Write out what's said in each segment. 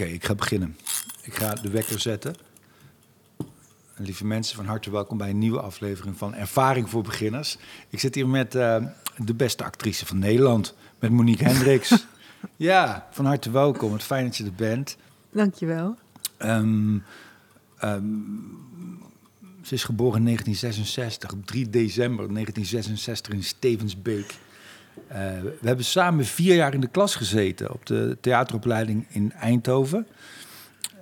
Oké, ik ga beginnen. Ik ga de wekker zetten. Lieve mensen, van harte welkom bij een nieuwe aflevering van Ervaring voor Beginners. Ik zit hier met eh, de beste actrice van Nederland, met Monique Hendricks. ja, van harte welkom. Het fijn dat je er bent. Dankjewel. Um, ze is geboren in 1966, op 3 december 1966 in Stevensbeek. Uh, we hebben samen vier jaar in de klas gezeten op de theateropleiding in Eindhoven.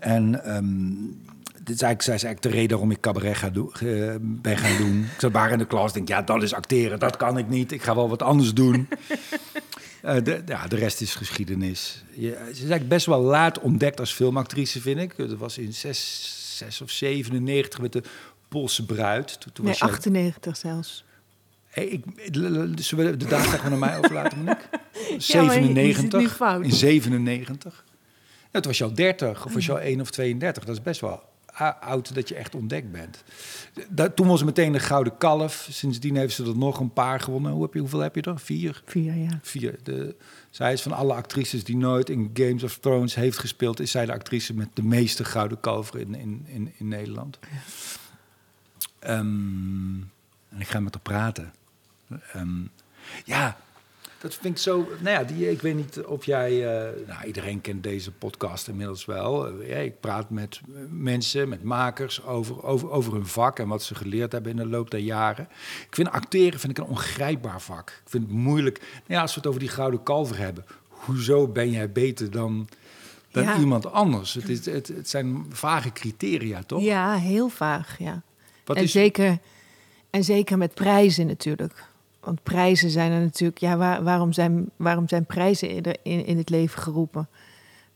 En um, dit is eigenlijk, zij is eigenlijk de reden waarom ik cabaret ga doen, uh, ben gaan doen. Ik zat daar in de klas denk, ja, dat is acteren, dat kan ik niet. Ik ga wel wat anders doen. uh, de, ja, de rest is geschiedenis. Je, ze is eigenlijk best wel laat ontdekt als filmactrice, vind ik. Dat was in 6, 6 of 97 met de Poolse bruid. Toen, toen nee, was 98 zelfs. Hey, ik, zullen we de data gewoon naar mij overlaten, Monique? 97, ja, in 97. Ja, toen was al 30 of was al 1 of 32. Dat is best wel oud dat je echt ontdekt bent. Toen was ze meteen de Gouden Kalf. Sindsdien heeft ze er nog een paar gewonnen. Hoe heb je, hoeveel heb je er? Vier? Vier, ja. Vier. De, zij is van alle actrices die nooit in Games of Thrones heeft gespeeld... is zij de actrice met de meeste Gouden Kalveren in, in, in, in Nederland. Ja. Um, en ik ga met haar praten. Um, ja, dat vind ik zo. Nou ja, die, ik weet niet of jij. Uh, nou, iedereen kent deze podcast inmiddels wel. Uh, ja, ik praat met mensen, met makers over, over, over hun vak en wat ze geleerd hebben in de loop der jaren. Ik vind acteren vind ik een ongrijpbaar vak. Ik vind het moeilijk. Nou ja, als we het over die gouden kalver hebben. Hoezo ben jij beter dan, dan ja. iemand anders? Het, is, het, het zijn vage criteria, toch? Ja, heel vaag, ja. Wat en, is... zeker, en zeker met prijzen natuurlijk want prijzen zijn er natuurlijk. Ja, waar, waarom, zijn, waarom zijn prijzen in, in, het leven geroepen?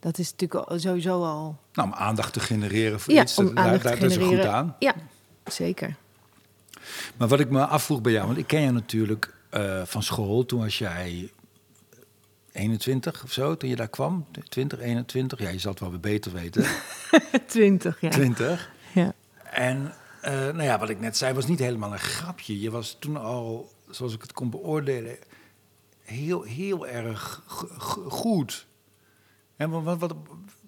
Dat is natuurlijk sowieso al. Nou, om aandacht te genereren voor ja, iets, om daar, daar, is er goed aan. Ja, zeker. Maar wat ik me afvroeg bij jou, want ik ken je natuurlijk uh, van school. Toen was jij 21 of zo, toen je daar kwam. 20, 21. Ja, je zal het wel weer beter weten. 20, ja. 20. Ja. En uh, nou ja, wat ik net zei, was niet helemaal een grapje. Je was toen al zoals ik het kon beoordelen, heel, heel erg goed. En wat, wat,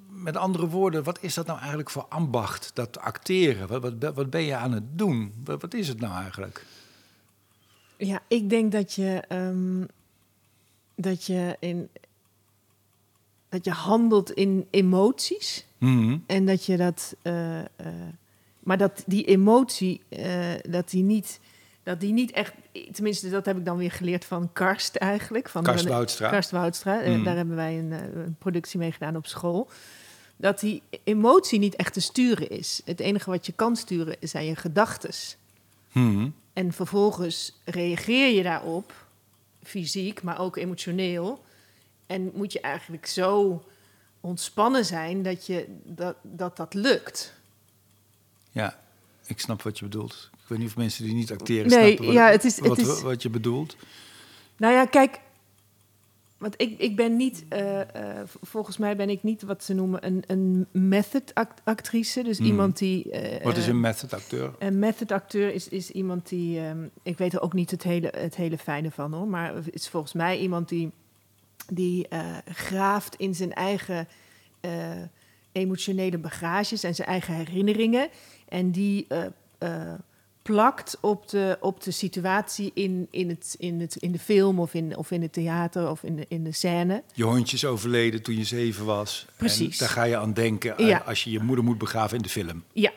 met andere woorden, wat is dat nou eigenlijk voor ambacht, dat acteren? Wat, wat, wat ben je aan het doen? Wat, wat, is het nou eigenlijk? Ja, ik denk dat je, um, dat je, in, dat je handelt in emoties. Mm-hmm. En dat je dat. Uh, uh, maar dat die emotie, uh, dat die niet dat die niet echt, tenminste dat heb ik dan weer geleerd van Karst eigenlijk. Van Karst Woudstra. Karst Woudstra, mm. daar hebben wij een, eh, een, productie mee gedaan op school. Dat die emotie niet echt te sturen is. Het enige wat je kan sturen zijn je gedachtes. Mm. En vervolgens reageer je daarop, fysiek, maar ook emotioneel. En moet je eigenlijk zo ontspannen zijn dat je, dat, dat, dat lukt. Ja, ik snap wat je bedoelt weet niet of mensen die niet acteren nee, snappen wat, ja, het is, wat, het is, wat, je bedoelt. Nou ja, kijk, want ik, ik ben niet, uh, uh, volgens mij ben ik niet wat ze noemen een, een method actrice. Dus hmm. iemand die. Uh, wat is een method acteur? Een method acteur is, is iemand die. Um, ik weet er ook niet het hele, het hele fijne van hoor. Maar is volgens mij iemand die, die graaft in zijn eigen emotionele bagages en zijn eigen herinneringen. En die plakt op de, op de situatie in, in, het, in, het, in de film of in, of in het theater of in de, in de scène. Je hondje is overleden toen je zeven was. Precies. En daar ga je aan denken ja. als je je moeder moet begraven in de film. Ja,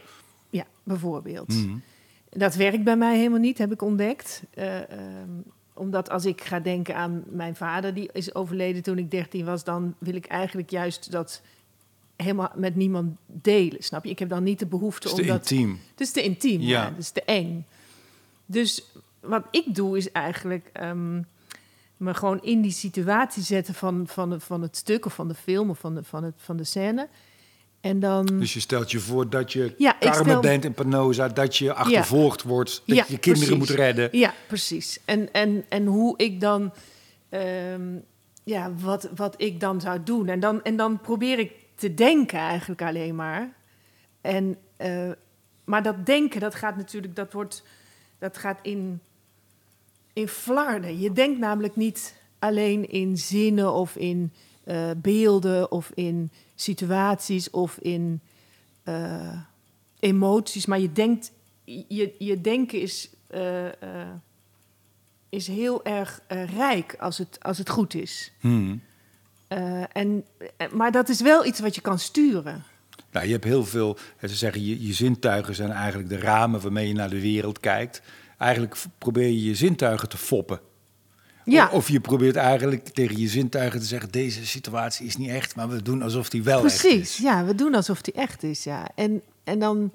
ja bijvoorbeeld. Mm. Dat werkt bij mij helemaal niet, heb ik ontdekt. Uh, um, omdat als ik ga denken aan mijn vader, die is overleden toen ik 13 was, dan wil ik eigenlijk juist dat helemaal met niemand delen, snap je? Ik heb dan niet de behoefte om dat... Het is te intiem. Het is te intiem, ja. Het is te eng. Dus wat ik doe is eigenlijk um, me gewoon in die situatie zetten van, van, van het stuk of van de film of van de, van het, van de scène. En dan... Dus je stelt je voor dat je ja, Carmen stel... bent in Panoza, dat je achtervolgd ja. wordt, dat ja, je je kinderen precies. moet redden. Ja, precies. En, en, en hoe ik dan... Um, ja, wat, wat ik dan zou doen. En dan, en dan probeer ik te denken eigenlijk alleen maar. En, uh, maar dat denken, dat gaat natuurlijk, dat wordt, dat gaat in, in flarden. Je denkt namelijk niet alleen in zinnen of in eh, beelden of in situaties of in eh, emoties. Maar je denkt, je, je denken is, eh, eh, is heel erg eh, rijk als het, als het goed is. Hmm. Eh, en, eh, maar dat is wel iets wat je kan sturen. Nou, je hebt heel veel, hè, ze zeggen, je, je zintuigen zijn eigenlijk de ramen waarmee je naar de wereld kijkt. Eigenlijk probeer je je zintuigen te foppen. Ja, Of je probeert eigenlijk tegen je zintuigen te zeggen, deze situatie is niet echt, maar we doen alsof die wel echt precies. is. Ja, we doen alsof die echt is. Ja. En, en, dan,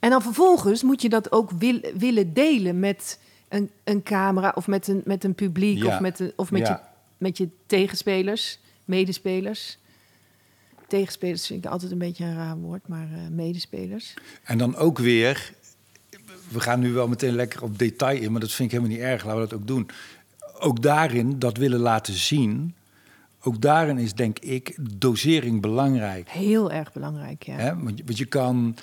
en dan vervolgens moet je dat ook wil, willen delen met een, een camera of met een, met een publiek Ja. of met, een, of met, Ja. je, met je tegenspelers, medespelers. Tegenspelers vind ik altijd een beetje een raar woord, maar eh, medespelers. En dan ook weer, we gaan nu wel meteen lekker op detail in, maar dat vind ik helemaal niet erg, laten we dat ook doen. Ook daarin dat willen laten zien, ook daarin is denk ik dosering belangrijk. Heel erg belangrijk, ja. Want, want je kan,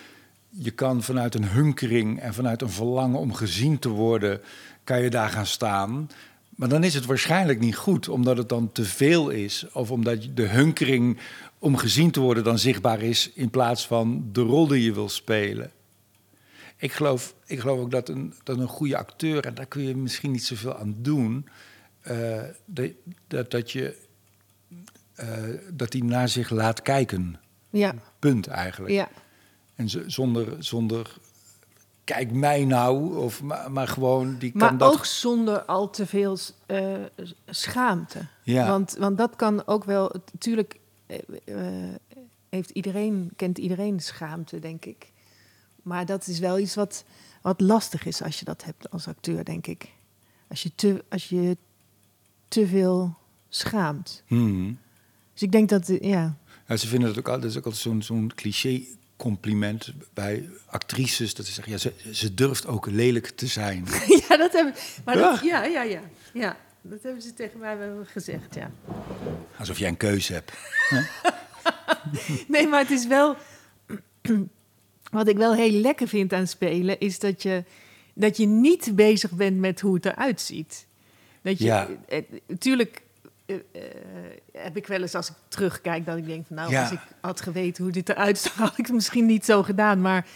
je kan vanuit een hunkering en vanuit een verlangen om gezien te worden, kan je daar gaan staan. Maar dan is het waarschijnlijk niet goed, omdat het dan te veel is. Of omdat de hunkering om gezien te worden dan zichtbaar is in plaats van de rol die je wil spelen. Ik geloof, ik geloof ook dat een, dat een goede acteur, en daar kun je misschien niet zoveel aan doen, eh, dat, dat, dat je eh, dat die naar zich laat kijken. Ja, Punt eigenlijk. ja. En zonder, zonder kijk mij nou, of, maar, maar gewoon die kan Maar dat. ook zonder al te veel eh, schaamte. Ja. Want, want dat kan ook wel. Natuurlijk heeft iedereen, kent iedereen schaamte, denk ik. Maar dat is wel iets wat, wat lastig is als je dat hebt als acteur, denk ik. Als je te, als je te veel schaamt. Hmm. Dus ik denk dat, eh, ja. Ja, ze vinden het ook altijd, dat is ook altijd zo'n zo'n cliché compliment bij actrices. Dat ze zeggen, ja, ze, ze durft ook lelijk te zijn. ja, dat hebben maar dat, Ja. ja, ja, ja, ja. Dat hebben ze tegen mij wel gezegd, ja. Alsof jij een keuze hebt. Nee, maar het is wel. Wat ik wel heel lekker vind aan spelen, is dat je, dat je niet bezig bent met hoe het eruit ziet. Dat je, Ja. eh, eh, eh, heb ik wel eens als ik terugkijk dat ik denk van nou, Ja. als ik had geweten hoe dit eruit zag, had ik het misschien niet zo gedaan. Maar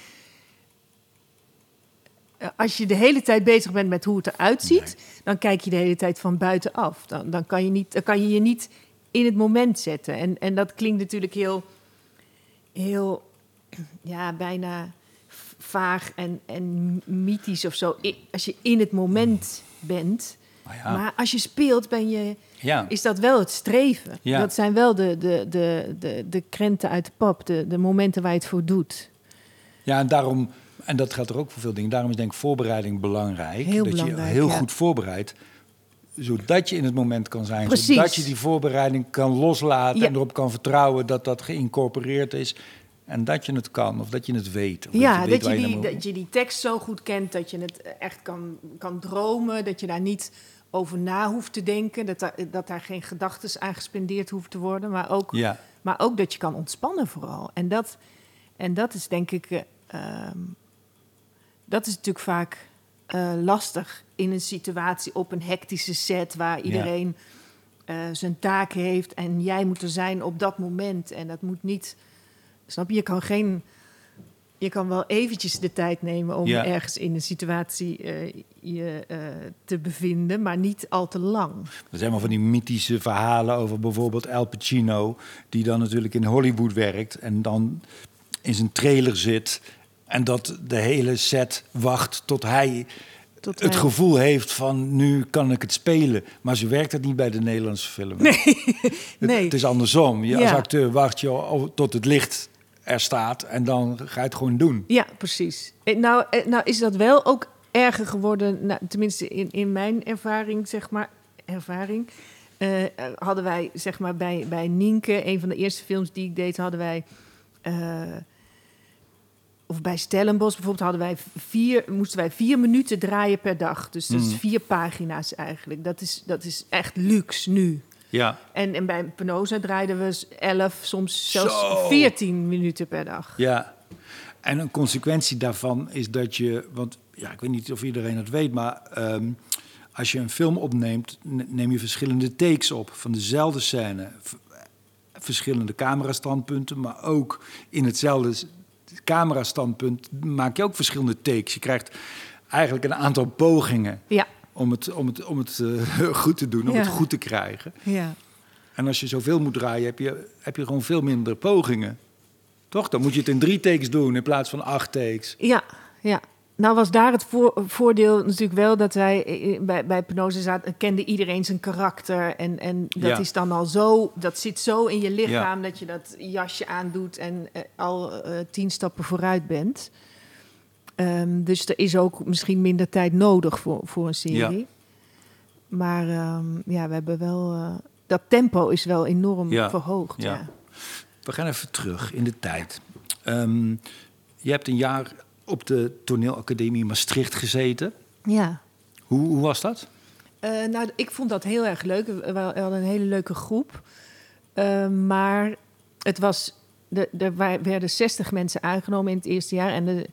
eh, als je de hele tijd bezig bent met hoe het eruit ziet, dan kijk je de hele tijd van buitenaf. Dan, dan, kan, je niet, dan kan je je niet in het moment zetten. En, en dat klinkt natuurlijk heel, heel ja, bijna vaag en, en mythisch of zo. Als je in het moment bent. Maar ja, Maar als je speelt, ben je, ja. is dat wel het streven. Ja. Dat zijn wel de, de, de, de, de krenten uit de pap, de, de momenten waar je het voor doet. ja, en daarom, en dat geldt er ook voor veel dingen. Daarom is denk ik voorbereiding belangrijk. Heel dat belangrijk, je heel goed voorbereidt. Zodat je in het moment kan zijn. Precies. Zodat je die voorbereiding kan loslaten Ja. en erop kan vertrouwen dat dat geïncorporeerd is. En dat je het kan, of dat je het weet. Of Ja, weet dat je, waar die, naar moet. dat je die tekst zo goed kent dat je het echt kan, kan dromen. Dat je daar niet over na hoeft te denken. Dat daar, dat daar geen gedachten aan gespendeerd hoeven te worden. Maar ook, Ja, maar ook dat je kan ontspannen vooral. En dat, en dat is denk ik... eh, ehm, dat is natuurlijk vaak eh, lastig in een situatie op een hectische set... waar iedereen eh, zijn taak heeft en jij moet er zijn op dat moment. En dat moet niet... Snap je? Je kan geen... Je kan wel eventjes de tijd nemen om Ja. ergens in een situatie eh, je eh, te bevinden, maar niet al te lang. Er zijn maar van die mythische verhalen over bijvoorbeeld Al Pacino, die dan natuurlijk in Hollywood werkt en dan in zijn trailer zit en dat de hele set wacht tot hij Tot het hij- gevoel heeft van nu kan ik het spelen. Maar zo werkt het niet bij de Nederlandse film. Nee. Het, Nee. het is andersom. Je, als acteur wacht je al tot het licht er staat en dan ga je het gewoon doen. Ja, precies. Eh, Nou, eh, nou is dat wel ook erger geworden, nou, tenminste in, in mijn ervaring, zeg maar, ervaring. eh, hadden wij, zeg maar, bij, bij Nienke, een van de eerste films die ik deed, hadden wij... of bij Stellenbosch bijvoorbeeld hadden wij vier, moesten wij vier minuten draaien per dag. Dus dat is Mm. vier pagina's eigenlijk. Dat is, dat is echt luxe nu. Ja. En, en bij Penosa draaiden we elf, soms zelfs Zo. veertien minuten per dag. Ja, en een consequentie daarvan is dat je, want ja, ik weet niet of iedereen het weet, maar ehm, als je een film opneemt, neem je verschillende takes op van dezelfde scène. Verschillende camerastandpunten, maar ook in hetzelfde camerastandpunt maak je ook verschillende takes. Je krijgt eigenlijk een aantal pogingen Ja, om het, om het, om het eh, goed te doen, om Ja. het goed te krijgen. ja. En als je zoveel moet draaien, heb je, heb je gewoon veel minder pogingen. Toch? Dan moet je het in drie takes doen in plaats van acht takes. Ja, ja. Nou was daar het voor- voordeel natuurlijk wel dat wij eh, bij, bij Penose zaten, kende iedereen zijn karakter. En, en dat Ja. is dan al zo, dat zit zo in je lichaam dat je dat jasje aandoet en eh, al eh, tien stappen vooruit bent. Ehm, dus er is ook misschien minder tijd nodig voor, voor een serie. Maar ehm, ja, we hebben wel. eh, dat tempo is wel enorm Ja, verhoogd. ja. Ja. We gaan even terug in de tijd. Ehm, je hebt een jaar op de toneelacademie Maastricht gezeten. ja. Hoe, hoe was dat? Eh, nou, ik vond dat heel erg leuk. We we hadden een hele leuke groep. Maar het was. de- Er werden 60 mensen aangenomen in het eerste jaar. En er-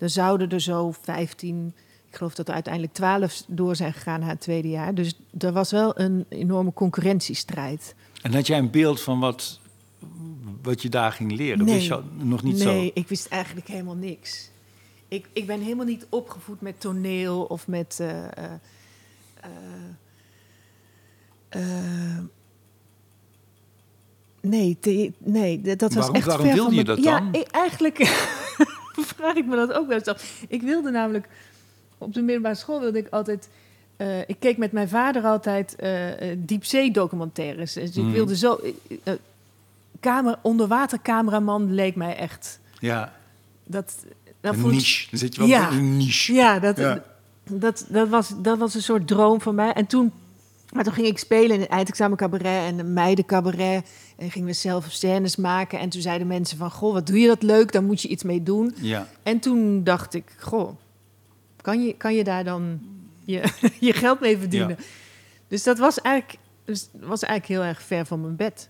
er zouden er zo 15. Ik geloof dat er uiteindelijk 12 door zijn gegaan na het tweede jaar. Dus er was wel een enorme concurrentiestrijd. En had jij een beeld van wat, wat je daar ging leren? Nee. Wist je nog niet nee, zo? ik wist eigenlijk helemaal niks. Ik, ik ben helemaal niet opgevoed met toneel of met. eh, eh, eh, nee, nee, dat was Waarom- echt waarom wilde je dat ja, dan? ik- eigenlijk vraag ik me dat ook wel eens af. Ik wilde namelijk op de middelbare school wilde ik altijd. eh, ik keek met mijn vader altijd eh, eh, diepzee-documentaires. Dus ik Mhm. wilde zo. eh, kamer, onderwatercameraman leek mij echt. Ja, Dat, dat een vond- niche. Dan zit je wel Ja. in een niche. Ja, dat, Ja. Dat, dat, was, dat was een soort droom van mij. En toen, maar toen ging ik spelen in een eindexamen cabaret en een meidencabaret. En gingen we zelf scènes maken. En toen zeiden mensen van, goh, wat doe je dat leuk? Daar moet je iets mee doen. Ja. En toen dacht ik, goh, kan je, kan je daar dan je, je geld mee verdienen? Dus dat was eigenlijk, dus was eigenlijk heel erg ver van mijn bed.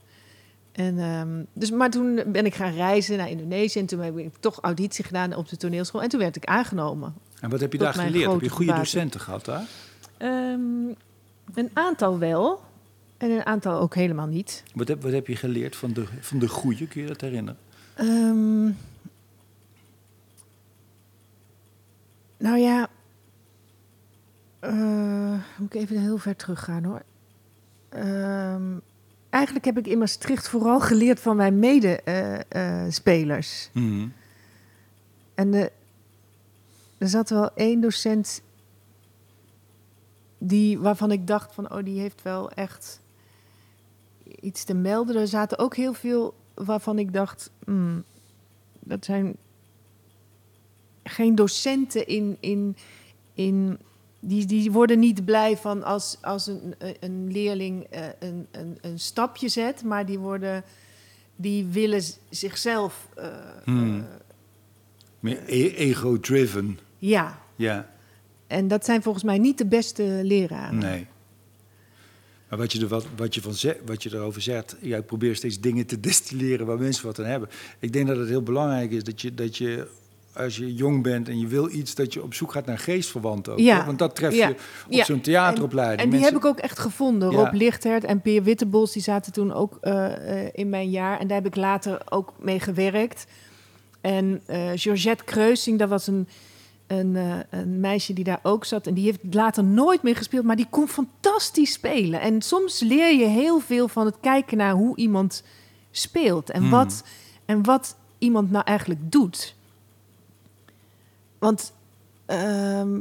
En, ehm, dus, maar toen ben ik gaan reizen naar Indonesië. En toen heb ik toch auditie gedaan op de toneelschool. En toen werd ik aangenomen. En wat heb je daar geleerd? Heb je goede docenten gehad daar? Ehm, een aantal wel. En een aantal ook helemaal niet. Wat heb, wat heb je geleerd van de, van de goede? Kun je dat herinneren? Ehm, nou ja. eh, moet ik even heel ver teruggaan hoor. Ehm, eigenlijk heb ik in Maastricht vooral geleerd van mijn medespelers. Mhm. En de, er zat wel één docent die, waarvan ik dacht van, oh, die heeft wel echt iets te melden. Er zaten ook heel veel waarvan ik dacht, hmm, dat zijn geen docenten in, in, in die, die worden niet blij van als, als een, een leerling eh, een, een, een stapje zet, maar die worden, die willen zichzelf, eh, Hmm. eh, Meer e- ego-driven. ja. Ja, En dat zijn volgens mij niet de beste leraren. nee. Maar wat je, er wat, wat, je van ze- wat je erover zegt, ja, ik probeer steeds dingen te destilleren waar mensen wat aan hebben. Ik denk dat het heel belangrijk is dat je, dat je als je jong bent en je wil iets, dat je op zoek gaat naar geestverwanten ook. Ja. Want dat tref Ja. je op Ja. zo'n theateropleiding. En die Mensen- heb ik ook echt gevonden. Rob Lichthert en Peer Wittebos, die zaten toen ook eh, eh, in mijn jaar. En daar heb ik later ook mee gewerkt. En eh, Georgette Kreusing, dat was een, een, eh, een meisje die daar ook zat. En die heeft later nooit meer gespeeld, maar die kon fantastisch spelen. En soms leer je heel veel van het kijken naar hoe iemand speelt. En, Hmm. wat, en wat iemand nou eigenlijk doet. Want ehm,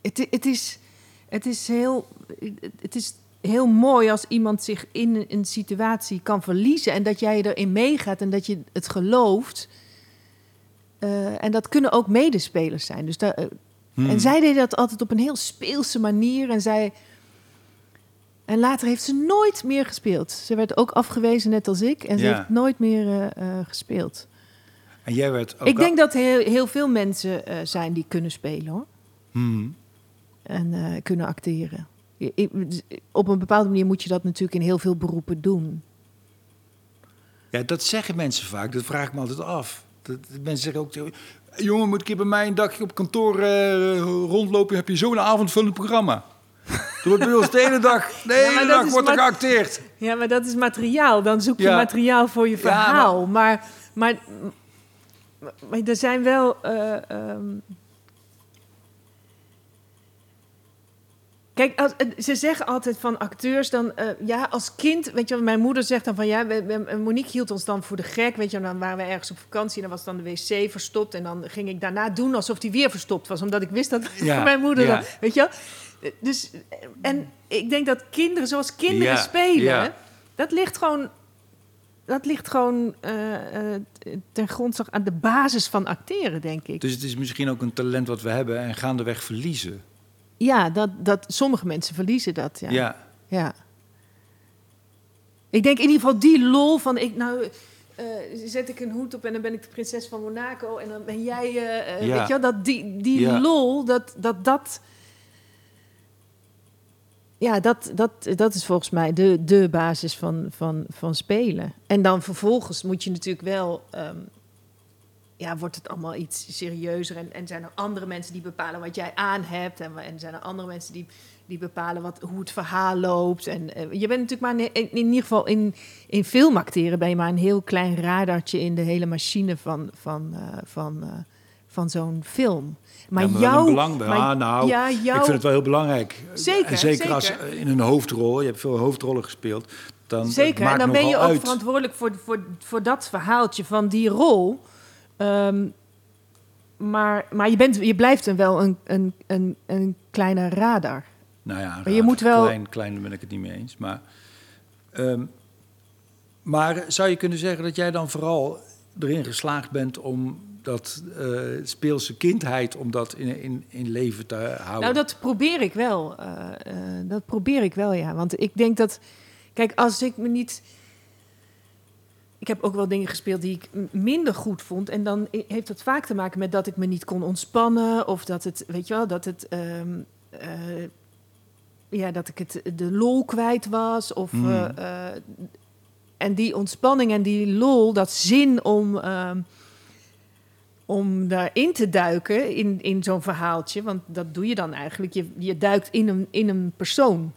het, het, is, het, is heel, het is heel mooi als iemand zich in een situatie kan verliezen en dat jij erin meegaat en dat je het gelooft. Eh, en dat kunnen ook medespelers zijn. Dus daar, eh, Hmm. En zij deed dat altijd op een heel speelse manier. En, zij, en later heeft ze nooit meer gespeeld. Ze werd ook afgewezen, net als ik. En ze heeft nooit meer eh, gespeeld. En jij werd ook ik denk dat heel, heel veel mensen zijn die kunnen spelen hoor. Mhm. En kunnen acteren. Je- ik- Op een bepaalde manier moet je dat natuurlijk in heel veel beroepen doen. Ja, dat zeggen mensen vaak. Dat vraag ik me altijd af. Dat, mensen zeggen ook... Jongen, moet ik hier bij mij een dagje op kantoor eh, rondlopen? Heb je zo'n avondvullend programma? Er wordt bij ons de hele dag, de hele dag wordt er geacteerd. Ja, maar dat is materiaal. Dan zoek je Ja. materiaal voor je Ja, verhaal. maar... Maar, maar, maar er zijn wel... eh, ehm, Kijk, als, eh, ze zeggen altijd van acteurs dan... eh, ja, als kind... Weet je wel, mijn moeder zegt dan van... Ja, we- Monique hield ons dan voor de gek. Weet je wel, dan waren we ergens op vakantie... en dan was dan de wc verstopt. En dan ging ik daarna doen alsof die weer verstopt was. Omdat ik wist dat Ja, mijn moeder... ja. Dan, weet je wel? Eh, Dus... eh, En ik denk dat kinderen, zoals kinderen Ja, spelen... ja. Dat ligt gewoon... Dat ligt gewoon eh, eh, ten grondslag aan de basis van acteren, denk ik. Dus het is misschien ook een talent wat we hebben en gaandeweg verliezen. Ja, dat, dat, sommige mensen verliezen dat. Ja. Ja. ja. Ik denk in ieder geval die lol van... Ik, nou, eh, zet ik een hoed op en dan ben ik de prinses van Monaco... en dan ben jij... eh, eh, Ja. Weet je wel, dat die, die Ja. lol, dat dat... dat ja, dat, dat, dat is volgens mij de, de basis van, van, van spelen. En dan vervolgens moet je natuurlijk wel... ehm, ja, wordt het allemaal iets serieuzer. En, en zijn er andere mensen die bepalen wat jij aan hebt. En, en zijn er andere mensen die, die bepalen wat, hoe het verhaal loopt. En eh, je bent natuurlijk maar in, in, in ieder geval in, in filmacteren ben je maar een heel klein radartje in de hele machine van, van, eh, van, eh, van zo'n film. Maar Ja, maar wel jouw. belang maar- Ah, nou, ja, Ik vind het wel heel belangrijk. Zeker, En zeker zeker. als in een hoofdrol, je hebt veel hoofdrollen gespeeld. Dan Zeker, en dan ben je ook uit. verantwoordelijk voor, voor, voor dat verhaaltje van die rol. Ehm, maar maar je, bent, je blijft dan wel een, een, een, een kleine radar. Nou ja, je moet wel- Klein, klein daar ben ik het niet mee eens. Maar, ehm, maar zou je kunnen zeggen dat jij dan vooral erin geslaagd bent om dat eh, speelse kindheid, om dat in, in, in leven te houden? Nou, dat probeer ik wel. eh, eh, dat probeer ik wel, ja. Want ik denk dat... Kijk, als ik me niet... Ik heb ook wel dingen gespeeld die ik minder goed vond. En dan heeft dat vaak te maken met dat ik me niet kon ontspannen. Of dat het, weet je wel, dat het... ehm, eh, ja, dat ik het, de lol kwijt was. Of, Hmm. eh, eh, en die ontspanning en die lol, dat zin om... ehm, om daarin te duiken in, in zo'n verhaaltje. Want dat doe je dan eigenlijk. Je, je duikt in een, in een persoon.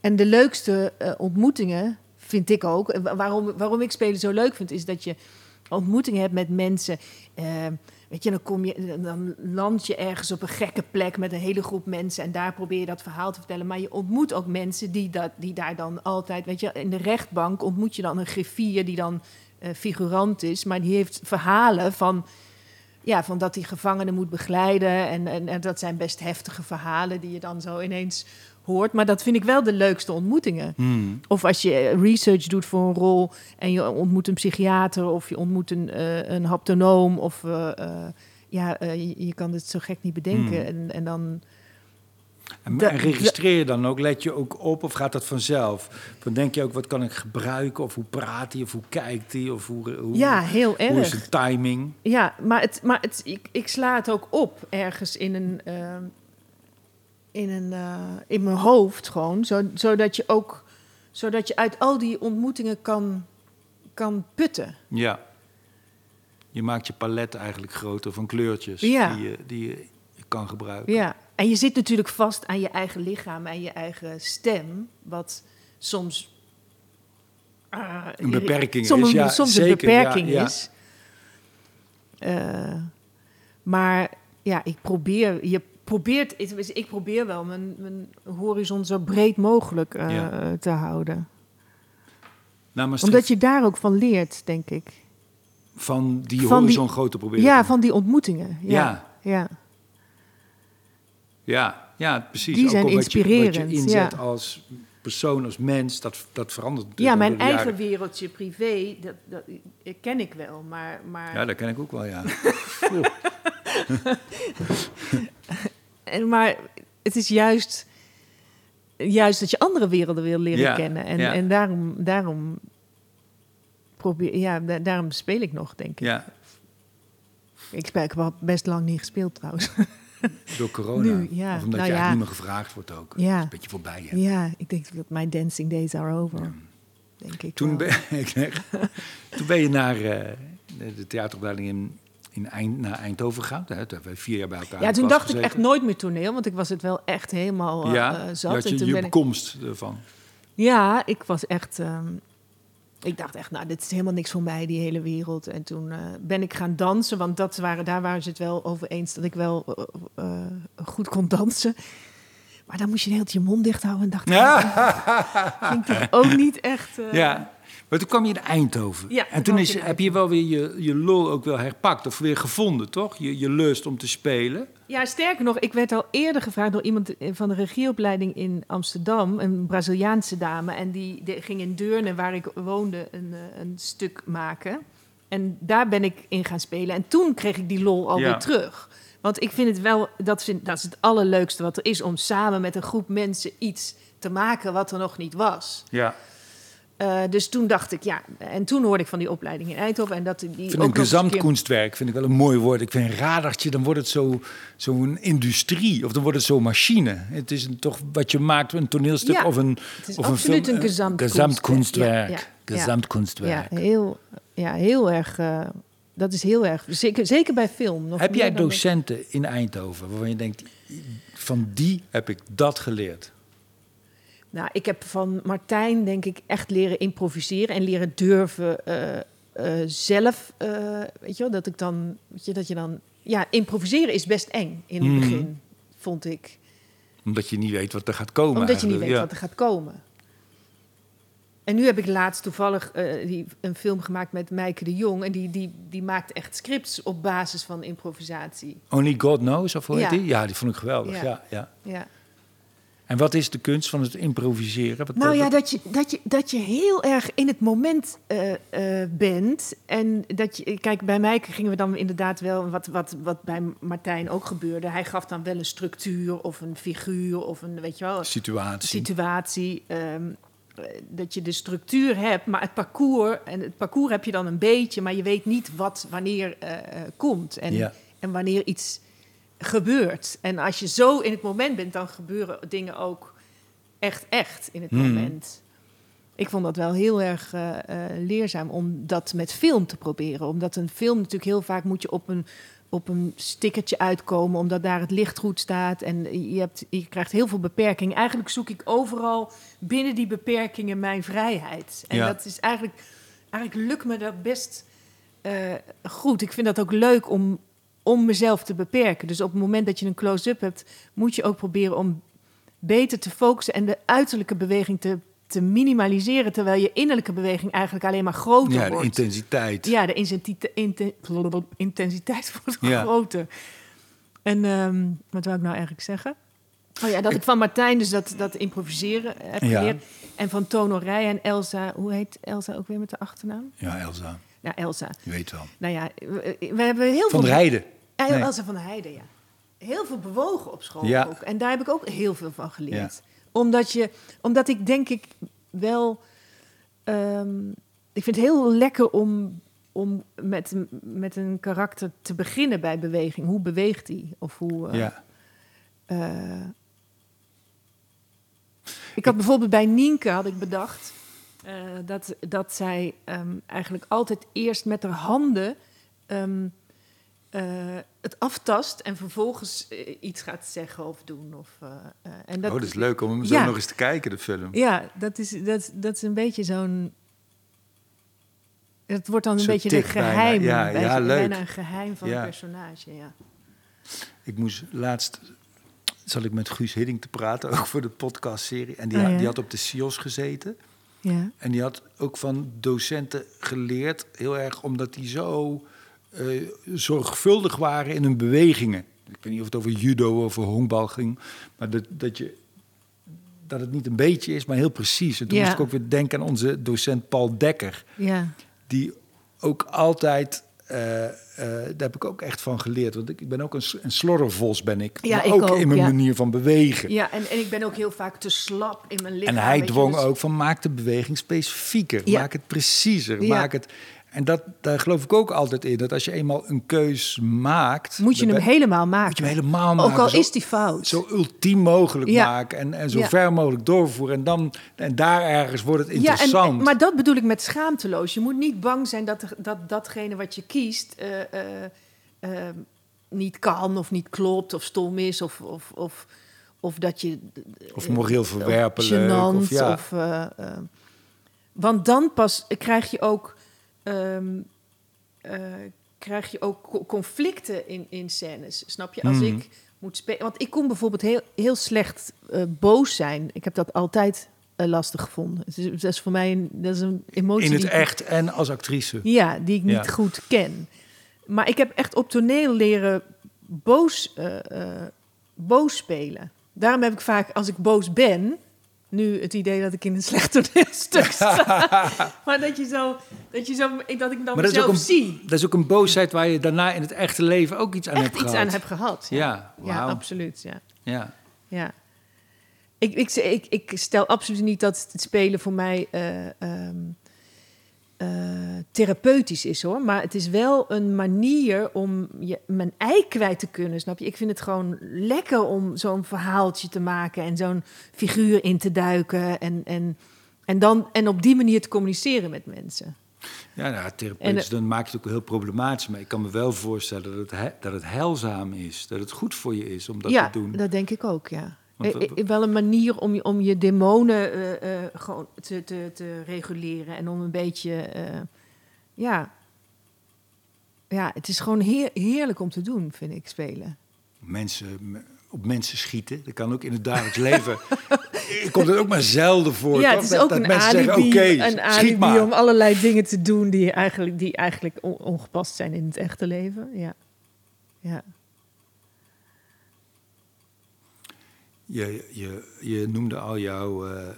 En de leukste ontmoetingen, vind ik ook... waarom, waarom ik spelen zo leuk vind... is dat je ontmoetingen hebt met mensen... eh, weet je, dan, kom je, dan land je ergens op een gekke plek... met een hele groep mensen... en daar probeer je dat verhaal te vertellen. Maar je ontmoet ook mensen die, dat, die daar dan altijd... weet je, in de rechtbank ontmoet je dan een griffier... die dan eh, figurant is, maar die heeft verhalen van ja, van dat die gevangenen moet begeleiden. En, en, en dat zijn best heftige verhalen die je dan zo ineens hoort. Maar dat vind ik wel de leukste ontmoetingen. Hmm. Of als je eh, research doet voor een rol en je ontmoet een psychiater of je ontmoet een, eh, een haptonoom. Of eh, ja, je, je kan het zo gek niet bedenken. Hmm. En, en dan. En, registreer je dan ook? Let je ook op of gaat dat vanzelf? Dan denk je ook, wat kan ik gebruiken? Of hoe praat hij? Of hoe kijkt hij? Of hoe, hoe, Ja, heel hoe is erg. de timing? Ja, maar, het, maar het, ik, ik sla het ook op ergens in een. eh, in, een eh, in mijn hoofd gewoon. Zo, zodat je ook. Zodat je uit al die ontmoetingen kan, kan putten. Ja. Je maakt je palet eigenlijk groter van kleurtjes Ja. die, je, die je kan gebruiken. Ja. En je zit natuurlijk vast aan je eigen lichaam en je eigen stem. Wat soms. ah, Een beperking soms, is, ja, soms zeker, een beperking ja, is. Eh, maar ja, ik probeer. Je probeert, ik- probeer wel mijn, mijn horizon zo breed mogelijk eh, Ja. te houden. Nou, Omdat je daar ook van leert, denk ik. van die van horizon die- groter proberen. Ja, te van die ontmoetingen. Ja. Ja. ja. Ja, ja, precies. Die Ook zijn wat je, wat inspirerend, je inzet ja. als persoon, als mens, dat, dat verandert Ja, mijn eigen jaren. wereldje privé, dat, dat ken ik wel. Maar, maar, Ja, dat ken ik ook wel, ja. en, maar het is juist, juist dat je andere werelden wil leren Ja, kennen. En, ja. en daarom, daarom, probeer, ja, da- daarom speel ik nog, denk ik. ja. Ik speel ik heb al best lang niet gespeeld trouwens. Door corona. Nu, ja. Of omdat Nou je eigenlijk niet meer gevraagd wordt ook. Ja. Dat is een beetje voorbij. Hè? ja, ik denk dat mijn dancing days are over. Denk ik Toen, wel. ben, toen ben je naar eh, de theateropleiding in, in Eind, naar Eindhoven gegaan. Hè, toen hebben we vier jaar bij elkaar. Ja, toen dacht ik echt nooit meer toneel, want ik was het wel echt helemaal eh, Ja, eh, zat. had je, en toen je ben ik, komst ervan. ja, ik was echt. ehm, ik dacht echt, nou, dit is helemaal niks voor mij, die hele wereld. En toen eh, ben ik gaan dansen, want dat waren, daar waren ze het wel over eens dat ik wel goed kon dansen. Maar dan moest je tijd je mond dicht houden en dacht, ja. ging toch ook niet echt. Ja, maar toen kwam je in Eindhoven. Ja, en toen is, heb je wel weer je, je lol ook wel herpakt of weer gevonden, toch? Je, je lust om te spelen. Ja, sterker nog, ik werd al eerder gevraagd door iemand van de regieopleiding in Amsterdam, een Braziliaanse dame. En die, die ging in Deurne, waar ik woonde, een, eh, een stuk maken. En daar ben ik in gaan spelen. En toen kreeg ik die lol alweer Ja. terug. Want ik vind het wel, dat, vind, dat is het allerleukste wat er is, om samen met een groep mensen iets te maken wat er nog niet was. Ja. Eh, dus toen dacht ik, ja, en toen hoorde ik van die opleiding in Eindhoven. En dat die ook vind nog een keer- gezamtkunstwerk vind ik wel een mooi woord. Ik vind een radartje, dan wordt het zo- zo'n industrie of dan wordt het zo'n machine. Het is een, toch wat je maakt, een toneelstuk Ja, of een Het is of absoluut film, een gezamtkunst- gezamtkunstwerk. Ja. Gezamtkunstwerk. Ja, heel, ja, heel erg. eh, dat is heel erg. Zeker, zeker bij film. Nog Heb jij docenten in Eindhoven waarvan je denkt, van die heb ik dat geleerd? Nou, ik heb van Martijn, denk ik, echt leren improviseren en leren durven eh, eh, zelf. eh, weet je wel, dat ik dan. Weet je, dat je dan. Ja, improviseren is best eng in het Mhm. begin, vond ik. Omdat je niet weet wat er gaat komen. Omdat je niet weet wat er gaat komen. En nu heb ik laatst toevallig die, een film gemaakt met Meike de Jong. En die, die, die maakt echt scripts op basis van improvisatie. Only God Knows, of hoe heet Ja. die? Ja, die vond ik geweldig. Ja. Ja. Ja, Ja. En wat is de kunst van het improviseren? Wat, Nou ja, dat je, dat, je, dat je heel erg in het moment eh, eh, bent. En dat je, kijk, bij mij gingen we dan inderdaad wel, wat, wat, wat bij Martijn ook gebeurde. Hij gaf dan wel een structuur of een figuur of een, weet je wel, situatie. situatie. ehm, eh, dat je de structuur hebt, maar het parcours, en het parcours heb je dan een beetje, maar je weet niet wat wanneer eh, komt en, Ja. en wanneer iets gebeurt. En als je zo in het moment bent, dan gebeuren dingen ook echt, echt in het Hmm. moment. Ik vond dat wel heel erg eh, eh, leerzaam om dat met film te proberen. Omdat een film natuurlijk heel vaak moet je op een, op een stickertje uitkomen, omdat daar het licht goed staat. En je, hebt, je krijgt heel veel beperkingen. Eigenlijk zoek ik overal binnen die beperkingen mijn vrijheid. En Ja. dat is eigenlijk, eigenlijk lukt me dat best eh, goed. Ik vind dat ook leuk om, om mezelf te beperken. Dus op het moment dat je een close-up hebt, moet je ook proberen om beter te focussen en de uiterlijke beweging te, te minimaliseren, terwijl je innerlijke beweging eigenlijk alleen maar groter ja, de wordt. intensiteit. Ja, de intensiteit, inten- intensiteit wordt Ja. groter. En ehm, wat wil ik nou eigenlijk zeggen? Oh ja, dat ik van Martijn dus dat, dat improviseren heb Ja. geleerd. En van Tono Rij en Elsa, hoe heet Elsa ook weer met de achternaam? Ja, Elsa, Ja, Elsa. je weet wel. Nou ja, we, we hebben heel Van veel... Rijden. Ja, Nee. Elsa van der Heijden, ja. Heel veel bewogen op school Ja. ook. En daar heb ik ook heel veel van geleerd. Omdat, je, omdat ik denk ik wel... ehm, ik vind het heel lekker om, om met, met een karakter te beginnen bij beweging. Hoe beweegt hij? Of hoe... eh, Ja. eh, ik had bijvoorbeeld bij Nienke had ik bedacht eh, dat, dat zij ehm, eigenlijk altijd eerst met haar handen ehm, eh, het aftast en vervolgens eh, iets gaat zeggen of doen. Of, eh, en oh, dat is leuk om hem zo nog eens te kijken, de film. Ja, dat is, dat, dat is een beetje zo'n. Het wordt dan een Zo beetje een bijna. geheim. Ja, ja, leuk. Bijna een geheim van Ja. een personage, ja. Ik moest laatst, zal ik met Guus Hidding te praten, ook voor de podcastserie. En die, Oh, die had op de CIO's gezeten. ja. En die had ook van docenten geleerd, heel erg omdat die zo eh, zorgvuldig waren in hun bewegingen. Ik weet niet of het over judo of over honkbal ging, maar dat, dat, je, dat het niet een beetje is, maar heel precies. En toen Ja. moest ik ook weer denken aan onze docent Paul Dekker, ja. die ook altijd, eh, daar heb ik ook echt van geleerd. Want ik, ben ook een, een slorrevos, ben ik. Ja, maar ik ook, in mijn ja. manier van bewegen. Ja, en, en ik ben ook heel vaak te slap in mijn lichaam. En hij je, dwong dus- ook van maak de beweging specifieker, Ja. maak het preciezer, maak het. En dat, daar geloof ik ook altijd in dat als je eenmaal een keus maakt, Moet je hem ben- helemaal maken. moet je hem helemaal maken. Ook al zo, is die fout. zo ultiem mogelijk Ja. maken en, en zo Ja. ver mogelijk doorvoeren. En dan en daar ergens wordt het ja, interessant. en, maar dat bedoel ik met schaamteloos. Je moet niet bang zijn dat, dat datgene wat je kiest... eh, eh, ehm, niet kan of niet klopt of stom is of, of, of, of dat je... Of moreel verwerpelijk. Of, ja. of, eh, eh, want dan pas krijg je ook, ehm, eh, krijg je ook co- conflicten in, in scènes. Snap je? Als Mhm. ik moet spelen. Want ik kon bijvoorbeeld heel, heel slecht eh, boos zijn. Ik heb dat altijd eh, lastig gevonden. Het is, dat is voor mij een, dat is een emotie. In het ik- echt en als actrice. ja, die ik niet Ja. goed ken. Maar ik heb echt op toneel leren boos, boos spelen. Daarom heb ik vaak, als ik boos ben, nu het idee dat ik in een slecht toneelstuk sta. maar dat je zo, dat je zo, dat ik dan Maar mezelf een, zie. dat is ook een boosheid waar je daarna in het echte leven ook iets aan Echt hebt iets gehad. aan heb gehad. Ja, Ja, ja wauw. absoluut. Ja. Ja. Ja. Ik, ik, ik, ik stel absoluut niet dat het spelen voor mij eh, ehm, eh, therapeutisch is hoor. Maar het is wel een manier om je, mijn ei kwijt te kunnen. Snap je? Ik vind het gewoon lekker om zo'n verhaaltje te maken en zo'n figuur in te duiken. En, en, en, dan, en op die manier te communiceren met mensen. Ja, nou, therapeutisch, En, dan maak je het ook heel problematisch. Maar ik kan me wel voorstellen dat het, he- dat het heilzaam is. Dat het goed voor je is om dat ja, te doen. dat denk ik ook, ja. Want Eh, eh, wel een manier om je, om je demonen eh, eh, gewoon te, te, te reguleren. En om een beetje, eh, ja... Ja, het is gewoon heer- heerlijk om te doen, vind ik, spelen. Mensen, op mensen schieten, dat kan ook in het dagelijks leven. Komt het ook maar zelden voor. ja, toch? het is dat, ook dat een mensen alibi, zeggen, oké, een schiet alibi maar. om allerlei dingen te doen die eigenlijk, die eigenlijk on- ongepast zijn in het echte leven. Ja, ja. Je, je, je noemde al jouw eh, eh,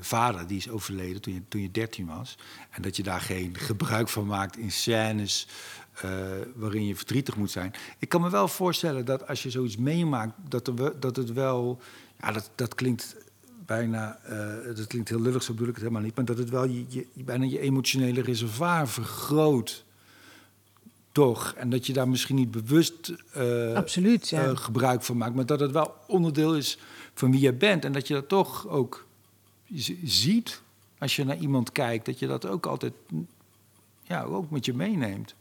vader, die is overleden toen je, toen je 13 was. En dat je daar geen gebruik van maakt in scènes eh, waarin je verdrietig moet zijn. Ik kan me wel voorstellen dat als je zoiets meemaakt, dat, dat het wel. Ja, dat, dat klinkt bijna. dat klinkt heel lullig, zo bedoel ik het helemaal niet. Maar dat het wel je, je, bijna je emotionele reservoir vergroot. Toch? En dat je daar misschien niet bewust. eh, Absoluut, ja. eh, gebruik van maakt. Maar dat het wel onderdeel is van wie je bent. En dat je dat toch ook ziet als je naar iemand kijkt. Dat je dat ook altijd ja, ook met je meeneemt.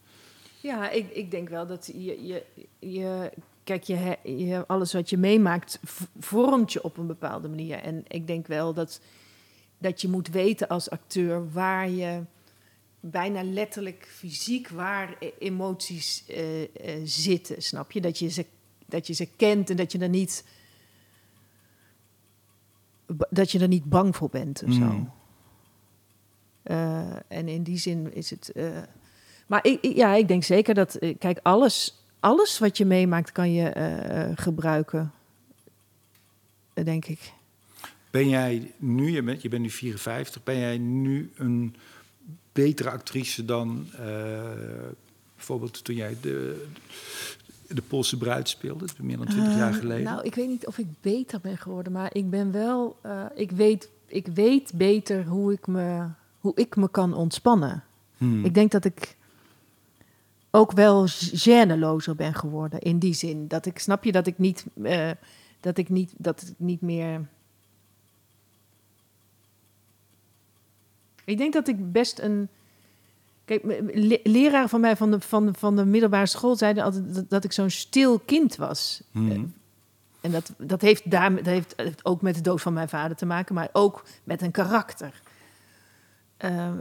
Ja, ik, ik denk wel dat je, je, je kijk, je, je, alles wat je meemaakt vormt je op een bepaalde manier. En ik denk wel dat, dat je moet weten als acteur waar je bijna letterlijk fysiek waar e- emoties eh, eh, zitten, snap je? Dat je, ze, dat je ze kent en dat je er niet, dat je er niet bang voor bent of zo. Mm. Eh, en in die zin is het. maar ik, ik- ja, ik denk zeker dat. Kijk, alles, alles wat je meemaakt kan je gebruiken. Denk ik. Ben jij nu, je bent, je bent nu 54, ben jij nu een betere actrice dan eh, bijvoorbeeld toen jij de, de Poolse bruid speelde, is meer dan 20 jaar Eh, geleden? Nou, ik weet niet of ik beter ben geworden, maar ik ben wel. eh, ik, weet, ik weet beter hoe ik me, hoe ik me kan ontspannen. Hmm. Ik denk dat ik ook wel gênelozer ben geworden in die zin. Dat ik snap je dat ik niet, dat ik niet, dat ik niet meer. Ik denk dat ik best een. Kijk, m- le- leraren van mij van de, van de, van de middelbare school zeiden altijd dat, dat ik zo'n stil kind was. Hmm. Eh, en dat, dat, heeft daar, dat heeft, ook met de dood van mijn vader te maken, maar ook met een karakter. Ehm,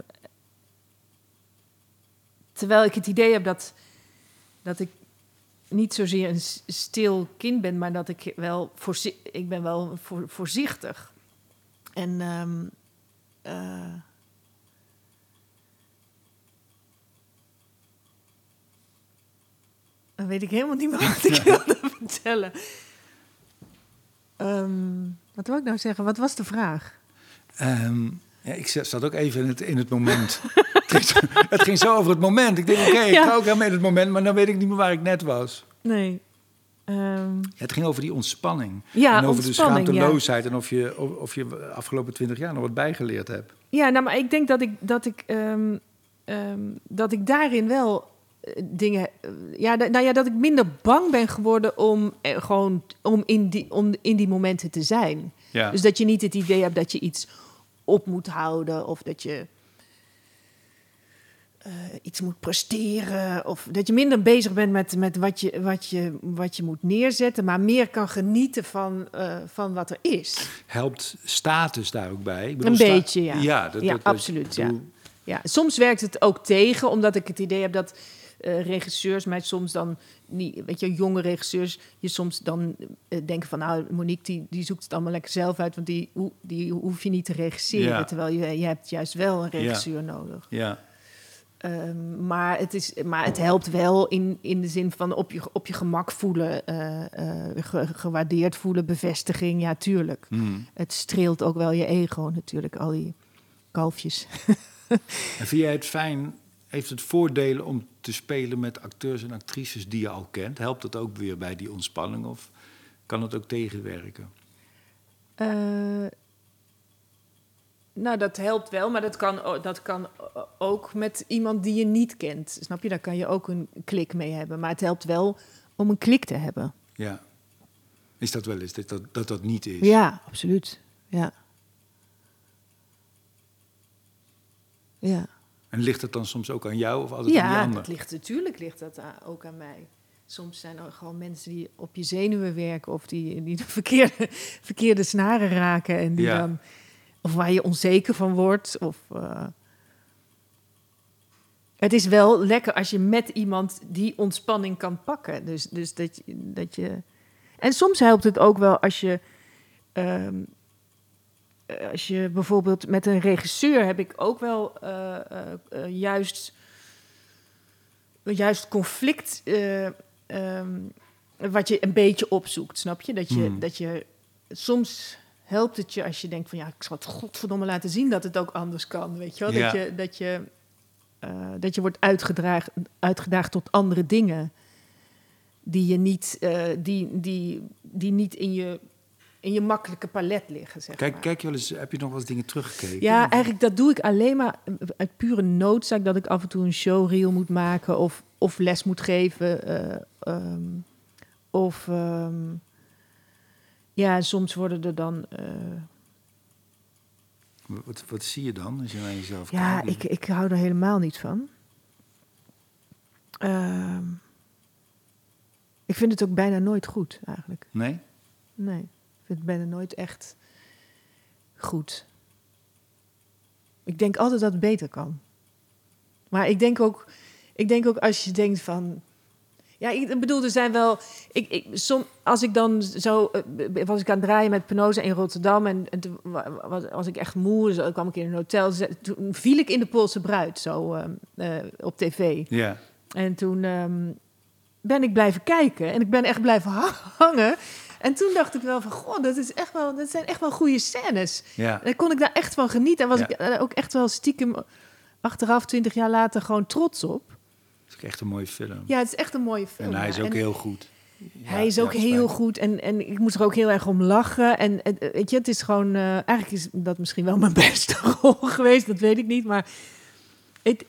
terwijl ik het idee heb dat, dat ik niet zozeer een stil kind ben, maar dat ik wel ik ben wel voor, voorzichtig. En eh, dan weet ik helemaal niet meer wat ik wilde vertellen. Ehm, wat wil ik nou zeggen? Wat was de vraag? Ehm, ja, ik zat ook even in het, in het moment. het, ging zo, over het moment. Ik denk, oké, ik Ja. ga ook helemaal in het moment, maar dan weet ik niet meer waar ik net was. Nee. Ehm, Ja, het ging over die ontspanning. Ja, en over ontspanning, de schaamteloosheid. En of je, of, of je de afgelopen twintig jaar nog wat bijgeleerd hebt. Ja, nou, maar ik denk dat ik, dat ik, dat ik daarin wel dingen. eh, ja, nou ja, dat ik minder bang ben geworden om eh, gewoon om in, die, om in die momenten te zijn. Ja. Dus dat je niet het idee hebt dat je iets op moet houden of dat je. eh, iets moet presteren. Of dat je minder bezig bent met, met wat, je, wat, je, wat je moet neerzetten. Maar meer kan genieten van, van wat er is. Helpt status daar ook bij? Ik bedoel, Een beetje, ja. Ja, dat, Ja, absoluut, bedoel, Ja, soms werkt het ook tegen, omdat ik het idee heb dat eh, regisseurs mij soms dan niet, weet je, jonge regisseurs, je soms dan eh, denken van, nou, Monique die, die zoekt het allemaal lekker zelf uit, want die, hoe- die hoef je niet te regisseren, Ja. terwijl je, je hebt juist wel een regisseur nodig. Ja, Ehm, maar, het is, maar het helpt wel in, in de zin van op je, op je gemak voelen, eh, ge- gewaardeerd voelen, bevestiging, ja, tuurlijk. Hmm. Het streelt ook wel je ego natuurlijk, al die kalfjes. En vind jij het fijn, heeft het voordelen om te spelen met acteurs en actrices die je al kent? Helpt dat ook weer bij die ontspanning of kan het ook tegenwerken? Eh, nou, dat helpt wel, maar dat kan, dat kan ook met iemand die je niet kent. Snap je? Daar kan je ook een klik mee hebben. Maar het helpt wel om een klik te hebben. Ja. Is dat wel eens dat dat, dat, dat niet is? Ja, absoluut. Ja. Ja, En ligt het dan soms ook aan jou of altijd aan die ja ander? dat ligt, natuurlijk ligt dat ook aan mij. Soms zijn er gewoon mensen die op je zenuwen werken... of die, die de verkeerde, verkeerde snaren raken. En die Ja. dan, of waar je onzeker van wordt. Of, eh, Het is wel lekker als je met iemand die ontspanning kan pakken. Dus, dus dat, je, dat je... En soms helpt het ook wel als je... ehm, als je bijvoorbeeld met een regisseur heb ik ook wel eh, eh, eh, juist, juist conflict eh, ehm, wat je een beetje opzoekt, snap je? Dat je, Hmm. dat je soms helpt het je als je denkt van ja, ik zal het godverdomme laten zien dat het ook anders kan, weet je wel? Ja. Dat je, dat je, eh, dat je wordt uitgedraagd, uitgedaagd tot andere dingen die je niet, eh, die, die, die niet in je, in je makkelijke palet liggen, zeg Kijk, maar. kijk je wel eens, heb je nog wel eens dingen teruggekeken? Ja, eigenlijk dat doe ik alleen maar uit pure noodzaak dat ik af en toe een showreel moet maken of, of les moet geven. eh, ehm, of ehm, ja, soms worden er dan. eh, Wat, wat zie je dan als je naar jezelf ja, kijkt? ik, ik hou er helemaal niet van. Ehm, ik vind het ook bijna nooit goed, eigenlijk. Nee? Nee, ik het bijna nooit echt goed. Ik denk altijd dat het beter kan. Maar ik denk ook, ik denk ook als je denkt van. Ja, ik bedoel, er zijn wel. Ik, ik, som, als ik dan zo. eh, was ik aan het draaien met Penosa in Rotterdam. En, en toen wa- was, was ik echt moe. Dus kwam ik in een hotel. Toen viel ik in de Poolse bruid zo eh, eh, op tv. Ja. En toen ehm, ben ik blijven kijken en ik ben echt blijven ha- hangen. En toen dacht ik wel van, goh, dat, is echt wel, dat zijn echt wel goede scènes. Ja. En kon ik daar echt van genieten. En was Ja. ik eh, ook echt wel stiekem achteraf, twintig jaar later, gewoon trots op. Dat is ook echt een mooie film. Ja, het is echt een mooie film. en hij ja. is ook En heel goed. Hij is ook heel goed en, en ik moest er ook heel erg om lachen. En, en, eh, weet je, het is gewoon... eh, eigenlijk is dat misschien wel mijn beste rol geweest, dat weet ik niet. Maar het,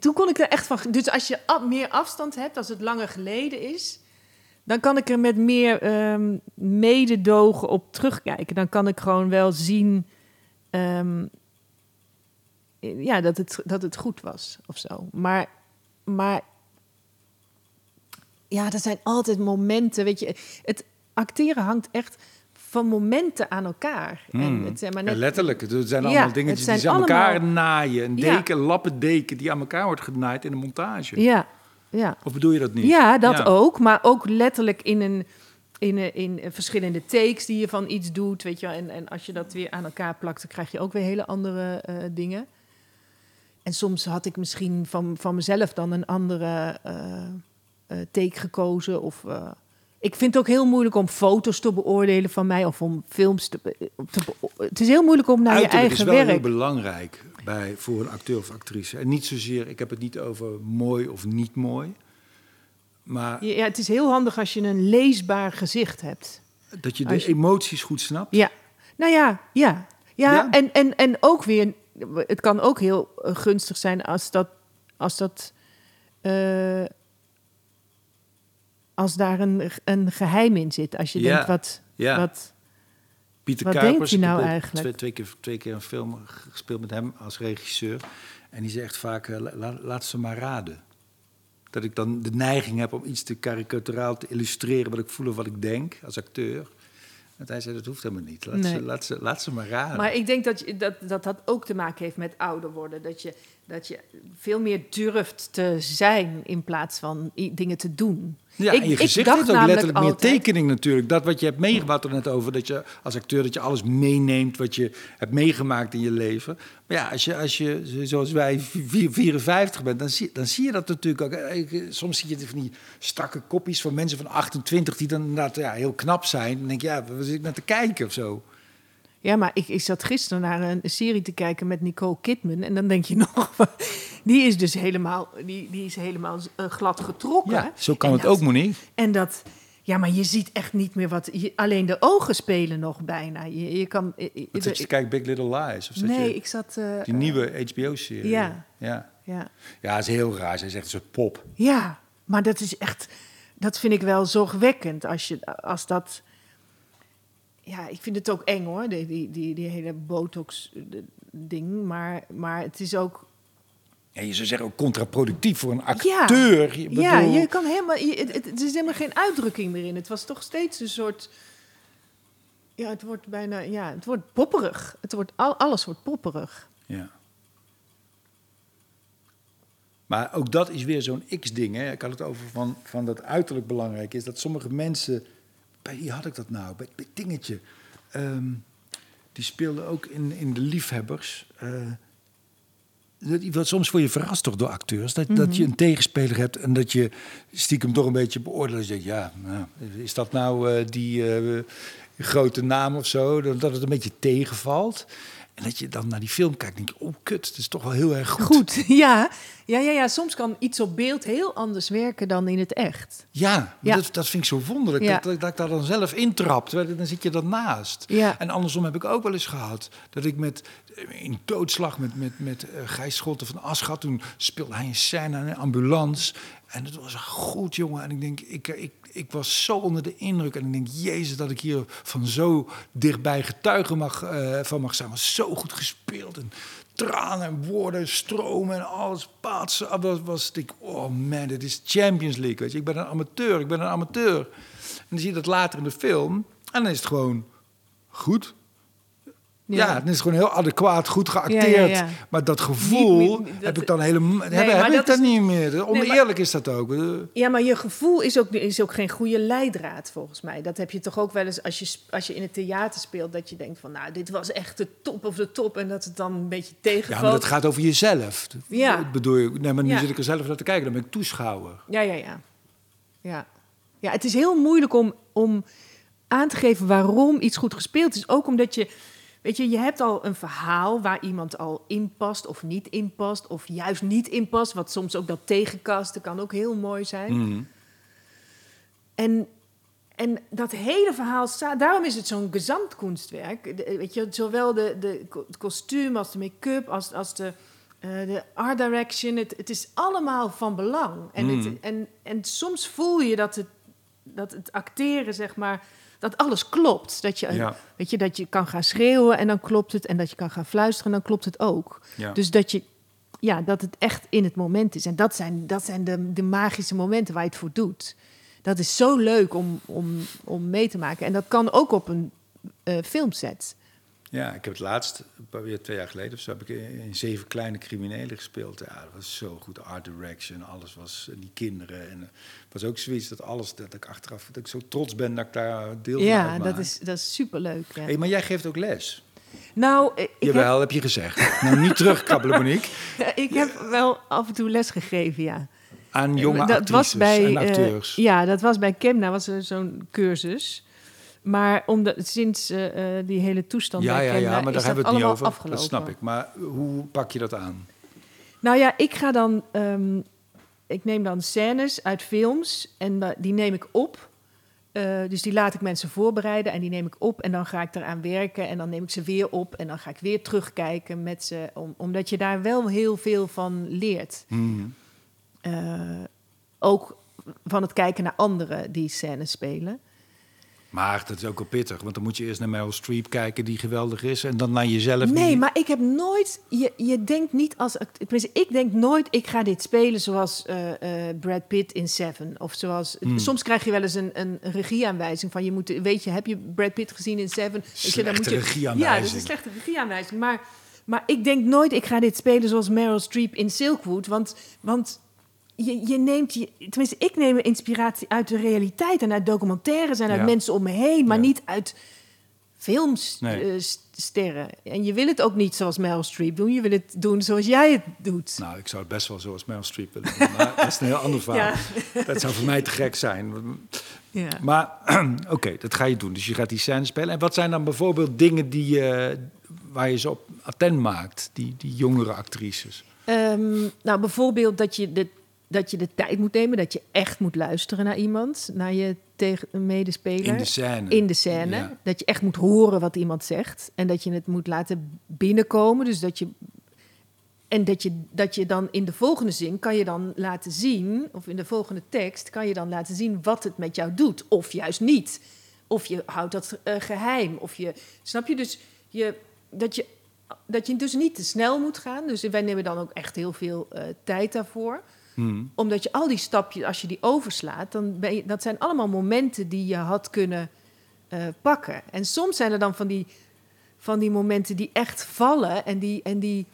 toen kon ik er echt van... Dus als je meer afstand hebt, als het langer geleden is... dan kan ik er met meer ehm, mededogen op terugkijken. Dan kan ik gewoon wel zien... ehm, ja, dat het, dat het goed was of zo. Maar, maar ja, er zijn altijd momenten, weet je. Het acteren hangt echt van momenten aan elkaar. En Hmm. het zijn maar Ja, letterlijk. Het zijn Ja, allemaal het dingetjes die ze aan elkaar naaien. Een Ja. deken, lappen deken die aan elkaar wordt genaaid in een montage. ja, ja. Of bedoel je dat niet? ja, dat Ja. ook. Maar ook letterlijk in een... In, een- in een verschillende takes die je van iets doet, weet je wel. En, en als je dat weer aan elkaar plakt, dan krijg je ook weer hele andere eh, dingen. En soms had ik misschien van, van mezelf dan een andere eh, eh, take gekozen. Of, eh, ik vind het ook heel moeilijk om foto's te beoordelen van mij of om films te, te Het is heel moeilijk om naar je eigen is wel heel werk. belangrijk bij, voor een acteur of actrice. En niet zozeer, ik heb het niet over mooi of niet mooi. Maar Ja, het is heel handig als je een leesbaar gezicht hebt. dat je de je- emoties goed snapt. Ja, nou ja, ja. Ja, Ja? En, en, en ook weer, het kan ook heel eh, gunstig zijn als dat, als dat, eh, als daar een, een geheim in zit. Als je Ja, denkt, wat, wat, Pieter Wat Kuipers, denkt hij ik nou heb eigenlijk? Twee, twee, keer, twee keer een film gespeeld met hem als regisseur. En die zegt vaak, eh, la- la- laat ze maar raden. Dat ik dan de neiging heb om iets te karikaturaal te illustreren... wat ik voel of wat ik denk als acteur. En hij zei, dat hoeft helemaal niet. Laat, Nee. ze, laat, ze, laat ze maar raden. Maar ik denk dat, je, dat, dat dat ook te maken heeft met ouder worden. Dat je, dat je veel meer durft te zijn in plaats van dingen te doen. Ja, Ik- en je gezicht heeft ook letterlijk meer tekening natuurlijk. Dat wat je hebt meegemaakt er net over, dat je als acteur dat je alles meeneemt wat je hebt meegemaakt in je leven. Maar ja, als je, als je zoals wij vier- 54 bent, dan zie, dan zie je dat natuurlijk ook. Eh, ik- Soms zie je van die strakke kopjes van mensen van 28 die dan inderdaad ja, heel knap zijn. Dan denk je, ja, wat zit ik naar te kijken of zo? Ja, maar ik, ik zat gisteren naar een, serie te kijken met Nicole Kidman. En dan denk je nog, die is dus helemaal, die, die is helemaal eh, glad getrokken. Ja, zo kan En het dat- ook, Monique. En dat, ja, maar je ziet echt niet meer wat. Je, alleen de ogen spelen nog bijna. Je, je kan. eh, eh, Wat zit je te kijken, Big Little Lies? Of nee, je, ik zat. die nieuwe HBO-serie. ja. ja. Ja. Is heel raar. Zij zegt soort pop. ja, maar dat is echt. Dat vind ik wel zorgwekkend als, je, als dat. Ja, ik vind het ook eng hoor, die, die, die, die hele botox-ding. Maar, maar het is ook. Ja, je zou zeggen ook contraproductief voor een Ja. acteur. Ja, bedoel- je kan helemaal. Je, het, het- is helemaal geen uitdrukking meer in. Het was toch steeds een soort. Ja, het wordt bijna. Ja, het wordt popperig. Het wordt, al, alles wordt popperig. Ja. Maar ook dat is weer zo'n X-ding. hè. Ik had het over van, van dat uiterlijk belangrijk is. Dat sommige mensen... Bij wie had ik dat nou? Bij, bij Dingetje. Ehm, die speelde ook in, in De Liefhebbers. Eh, dat- soms voor je verrast toch door acteurs. Dat, dat je een tegenspeler hebt en dat je stiekem toch een beetje beoordeelt. Dat je denkt, ja, nou, is dat nou eh, die eh, grote naam of zo? Dat, dat het een beetje tegenvalt. En dat je dan naar die film kijkt en denk je, oh kut, het is toch wel heel erg goed. Goed, ja. Ja, ja, ja. Soms kan iets op beeld heel anders werken dan in het echt. Ja, Ja. Dat, dat vind ik zo wonderlijk. Ja. Dat, dat, dat ik daar dan zelf intrap. Dan zit je ernaast. Ja. En andersom heb ik ook wel eens gehad. Dat ik met, in doodslag met, met, met eh, Gijs Scholten van Aschat... toen speelde hij een scène aan een ambulance. En het was goed, jongen. En ik denk, ik, ik, ik was zo onder de indruk. En ik denk, jezus, dat ik hier van zo dichtbij getuige mag, eh, van mag zijn. Was zo goed gespeeld. En tranen en woorden, stromen en alles. Paatsen. Ah, Was, ik, oh man, dit is Champions League. Ik ben een amateur, ik ben een amateur. En dan zie je dat later in de film. En dan is het gewoon goed. Ja, dan is het gewoon heel adequaat, goed geacteerd. Ja, ja, ja. Maar dat gevoel Niet meer- dat- heb ik dan helemaal heb, heb ik dat is- niet meer. Oneerlijk maar- is dat ook. Ja, maar je gevoel is ook, is ook geen goede leidraad, volgens mij. Dat heb je toch ook wel eens als je, als je in het theater speelt... dat je denkt van, nou, dit was echt de top of de top... en dat het dan een beetje tegenvalt. Ja, maar dat gaat over jezelf. Ja. Dat bedoel je? Nee, maar nu zit ik er zelf naar te kijken. Dan ben ik toeschouwer. Ja, ja, ja. Ja, ja het is heel moeilijk om, om aan te geven waarom iets goed gespeeld is. Ook omdat je, weet je, je hebt al een verhaal waar iemand al in past of niet in past. Of juist niet in past, wat soms ook dat tegenkasten kan ook heel mooi zijn. Mhm. En, en dat hele verhaal staat, daarom is het zo'n gezamtkunstwerk. De- Weet je, zowel de, de, het kostuum als de make-up, als, als de, eh, de art direction. Het, het is allemaal van belang. En, Mm. het, en, en soms voel je dat het, dat het acteren, zeg maar, dat alles klopt. Dat je, Ja. weet je, dat je kan gaan schreeuwen en dan klopt het. En dat je kan gaan fluisteren en dan klopt het ook. Ja. Dus dat je ja, dat het echt in het moment is. En dat zijn, dat zijn de, de magische momenten waar je het voor doet. Dat is zo leuk om, om, om mee te maken. En dat kan ook op een eh, filmset. Ja, ik heb het laatst, weer twee jaar geleden of zo, heb ik in Zeven Kleine Criminelen gespeeld. Ja, dat was zo goed. Art direction, alles was, die kinderen. En het was ook zoiets dat alles, dat ik achteraf, dat ik zo trots ben dat ik daar deel van Ja, dat is, dat is superleuk. Ja. Hey, maar jij geeft ook les. Nou, eh, ik Jawel, heb, heb je gezegd. nou, niet terugkrabbelen, Monique. ik heb wel af en toe les gegeven, ja. Aan jonge dat actrices was bij, en eh, acteurs. ja, dat was bij Kemna, was er zo'n cursus. Maar omdat, sinds eh, eh, die hele toestand ja, bij ja, ja, maar daar is hebben dat we het niet allemaal over. afgelopen. Dat snap ik. Maar hoe pak je dat aan? Nou ja, ik ga dan. ehm, ik neem dan scènes uit films en die neem ik op. Eh, dus die laat ik mensen voorbereiden en die neem ik op. En dan ga ik eraan werken en dan neem ik ze weer op. En dan ga ik weer terugkijken met ze. Om, omdat je daar wel heel veel van leert. Hmm. Eh, ook van het kijken naar anderen die scènes spelen. Maar dat is ook wel pittig, want dan moet je eerst naar Meryl Streep kijken, die geweldig is, en dan naar jezelf. Nee, die- maar ik heb nooit. Je, je denkt niet als. tenminste, Ik denk nooit. Ik ga dit spelen zoals eh, eh, Brad Pitt in Seven. Of zoals. Hmm. Soms krijg je wel eens een, een regieaanwijzing van je moet. Weet je, heb je Brad Pitt gezien in Seven? Slechte moet je, regieaanwijzing. Ja, dat is een slechte regieaanwijzing. Maar, maar ik denk nooit. Ik ga dit spelen zoals Meryl Streep in Silkwood. Want. want je, je neemt je, tenminste, ik neem inspiratie uit de realiteit en uit documentaires en uit Ja. mensen om me heen, maar Ja. niet uit filmsterren. Nee. eh. En je wil het ook niet zoals Meryl Streep doen. Je wil het doen zoals jij het doet. Nou, ik zou het best wel zoals Meryl Streep willen doen, maar dat is een heel ander verhaal. Dat zou voor mij te gek zijn. Ja. Maar oké, dat ga je doen. Dus je gaat die scène spelen. En wat zijn dan bijvoorbeeld dingen die, je waar je ze op attent maakt, die, die jongere actrices? Ehm, nou, bijvoorbeeld dat je, de, dat je de tijd moet nemen. Dat je echt moet luisteren naar iemand. Naar je tegen medespeler. In de scène. In de scène. Ja. Dat je echt moet horen wat iemand zegt. En dat je het moet laten binnenkomen. Dus dat je. En dat je, dat je dan in de volgende zin kan je dan laten zien, of in de volgende tekst kan je dan laten zien wat het met jou doet. Of juist niet. Of je houdt dat eh, geheim. Of je, snap je dus, je, dat, je, dat je dus niet te snel moet gaan. Dus wij nemen dan ook echt heel veel eh, tijd daarvoor Hmm. omdat je al die stapjes, als je die overslaat, dan ben je, dat zijn allemaal momenten die je had kunnen eh, pakken. En soms zijn er dan van die, van die momenten die echt vallen en die. En die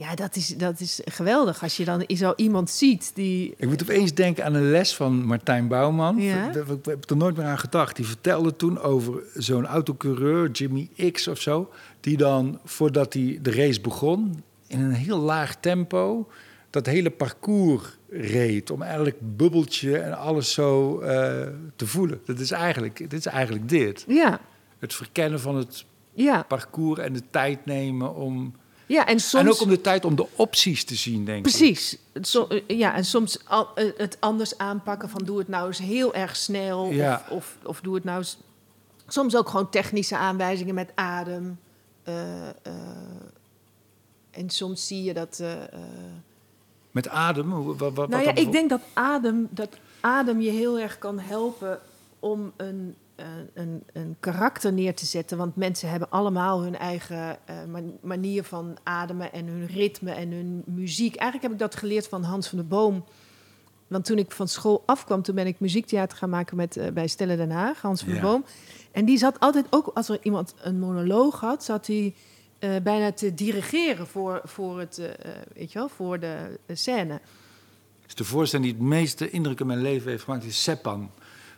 ja, dat is, dat is geweldig als je dan zo iemand ziet die. Ik moet opeens denken aan een les van Martijn Bouwman. Ja? Ik heb er nooit meer aan gedacht. Die vertelde toen over zo'n autocoureur, Jimmy X of zo... die dan, voordat hij de race begon, in een heel laag tempo... dat hele parcours reed om eigenlijk bubbeltje en alles zo eh, te voelen. Dat is eigenlijk, dit is eigenlijk dit. Ja, Het verkennen van het ja, parcours en de tijd nemen om... ja. En soms. En ook om de tijd om de opties te zien, denk ik. Precies. Eh, ja, en soms al- eh, het anders aanpakken van doe het nou eens heel erg snel. Ja. Of, of, of doe het nou eens... Soms ook gewoon technische aanwijzingen met adem. En soms zie je dat... Met adem? hoe- Wat, wat, nou ja, ik denk dat adem, dat adem je heel erg kan helpen om een, eh, een, een karakter neer te zetten. Want mensen hebben allemaal hun eigen eh, man- manier van ademen en hun ritme en hun muziek. Eigenlijk heb ik dat geleerd van Hans van der Boom. Want toen ik van school afkwam, toen ben ik muziektheater gaan maken met, eh, bij Stella Den Haag, Hans van Ja. der Boom. En die zat altijd, ook als er iemand een monoloog had, zat hij eh, bijna te dirigeren voor, voor, het, eh, eh, weet je wel, voor de scène. Dus de voorstelling die het meeste indruk in mijn leven heeft gemaakt is Seppan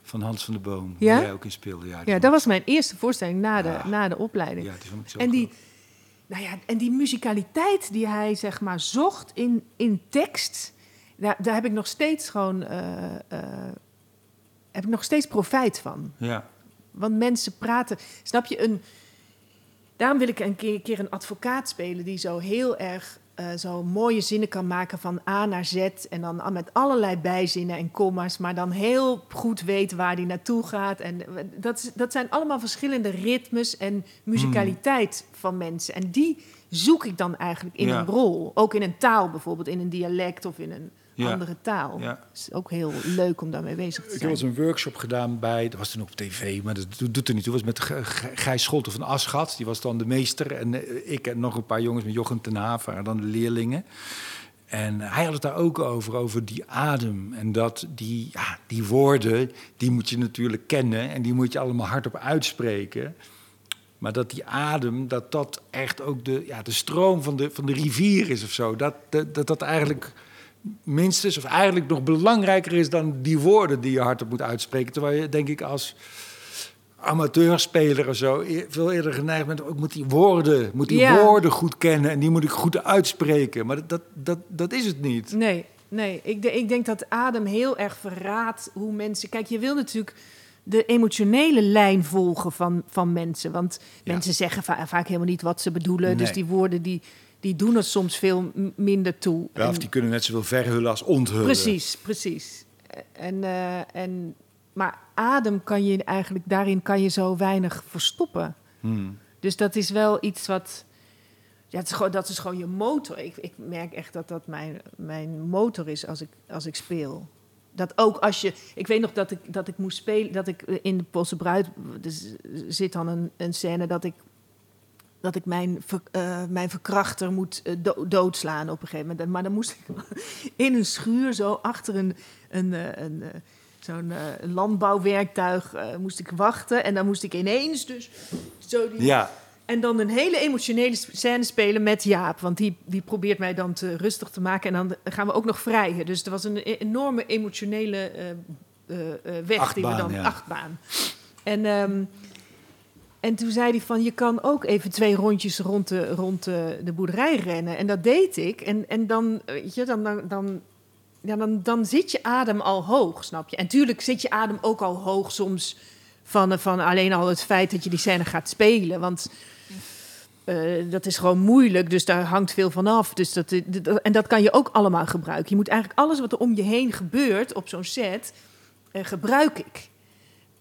van Hans van der Boom. Ja? Waar jij ook in speelde. Ja, Ja, dat was mijn eerste voorstelling na de, Ah. na de opleiding. Ja, die en, die, nou ja, en die muzikaliteit die hij zeg maar zocht in, in tekst, daar, daar heb ik nog steeds gewoon heb ik nog steeds profijt van. Ja. Want mensen praten, snap je, een, daarom wil ik een keer, een keer een advocaat spelen die zo heel erg eh, zo mooie zinnen kan maken van A naar Z en dan met allerlei bijzinnen en comma's, maar dan heel goed weet waar die naartoe gaat. En eh, dat, is- dat zijn allemaal verschillende ritmes en muzikaliteit van mensen. En die zoek ik dan eigenlijk in Ja. een rol. Ook in een taal bijvoorbeeld, in een dialect of in een Ja. andere taal. Ja. is ook heel leuk om daarmee bezig te Ik heb zijn. eens een workshop gedaan bij, dat was toen op tv, maar dat doet er niet toe. Dat was met Gijs Scholten van Aschat, die was dan de meester. En eh, ik en nog een paar jongens met Jochem ten Haven, en dan de leerlingen. En hij had het daar ook over, over die adem. En dat die, ja, die woorden, die moet je natuurlijk kennen en die moet je allemaal hardop uitspreken. Maar dat die adem, dat dat echt ook de, ja, de stroom van de, van de rivier is of zo. Dat dat, dat, dat eigenlijk minstens, of eigenlijk nog belangrijker is dan die woorden die je hardop moet uitspreken. Terwijl je, denk ik, als amateurspeler of zo e- veel eerder geneigd bent, ik moet die woorden, moet die Ja. woorden goed kennen en die moet ik goed uitspreken. Maar dat, dat, dat, dat is het niet. Nee, nee. Ik, de- ik denk dat adem heel erg verraadt hoe mensen. Kijk, je wil natuurlijk de emotionele lijn volgen van, van mensen. Want Ja. mensen zeggen va- vaak helemaal niet wat ze bedoelen. Dus die woorden die, die doen er soms veel minder toe. Ja, of die kunnen net zoveel verhullen als onthullen. Precies, precies. En, eh, en, maar adem kan je eigenlijk, daarin kan je zo weinig verstoppen. Hmm. Dus dat is wel iets wat. Ja, het is gewoon, dat is gewoon je motor. Ik, ik merk echt dat dat mijn, mijn motor is als ik, als ik speel. Dat ook als je. Ik weet nog dat ik, dat ik moest spelen. Dat ik in de Poolse Bruid. Dus zit dan een, een scène dat ik. Dat ik mijn, eh, mijn verkrachter moet do- doodslaan op een gegeven moment. Maar dan moest ik in een schuur zo achter een, een, eh, een, zo'n landbouwwerktuig moest ik wachten. En dan moest ik ineens dus zo die Ja, en dan een hele emotionele scène spelen met Jaap. Want die, die probeert mij dan te rustig te maken. En dan gaan we ook nog vrijen. Dus er was een e- enorme emotionele weg. die we dan, ja. achtbaan. En, ehm, en toen zei hij van... je kan ook even twee rondjes rond de, rond de, de boerderij rennen. En dat deed ik. En, en dan, weet je, dan, dan, dan, ja, dan, dan zit je adem al hoog, snap je? En tuurlijk zit je adem ook al hoog soms... Van, van alleen al het feit dat je die scène gaat spelen. Want eh, dat is gewoon moeilijk, dus daar hangt veel van af. Dus dat, en dat kan je ook allemaal gebruiken. Je moet eigenlijk alles wat er om je heen gebeurt op zo'n set, eh, gebruik ik.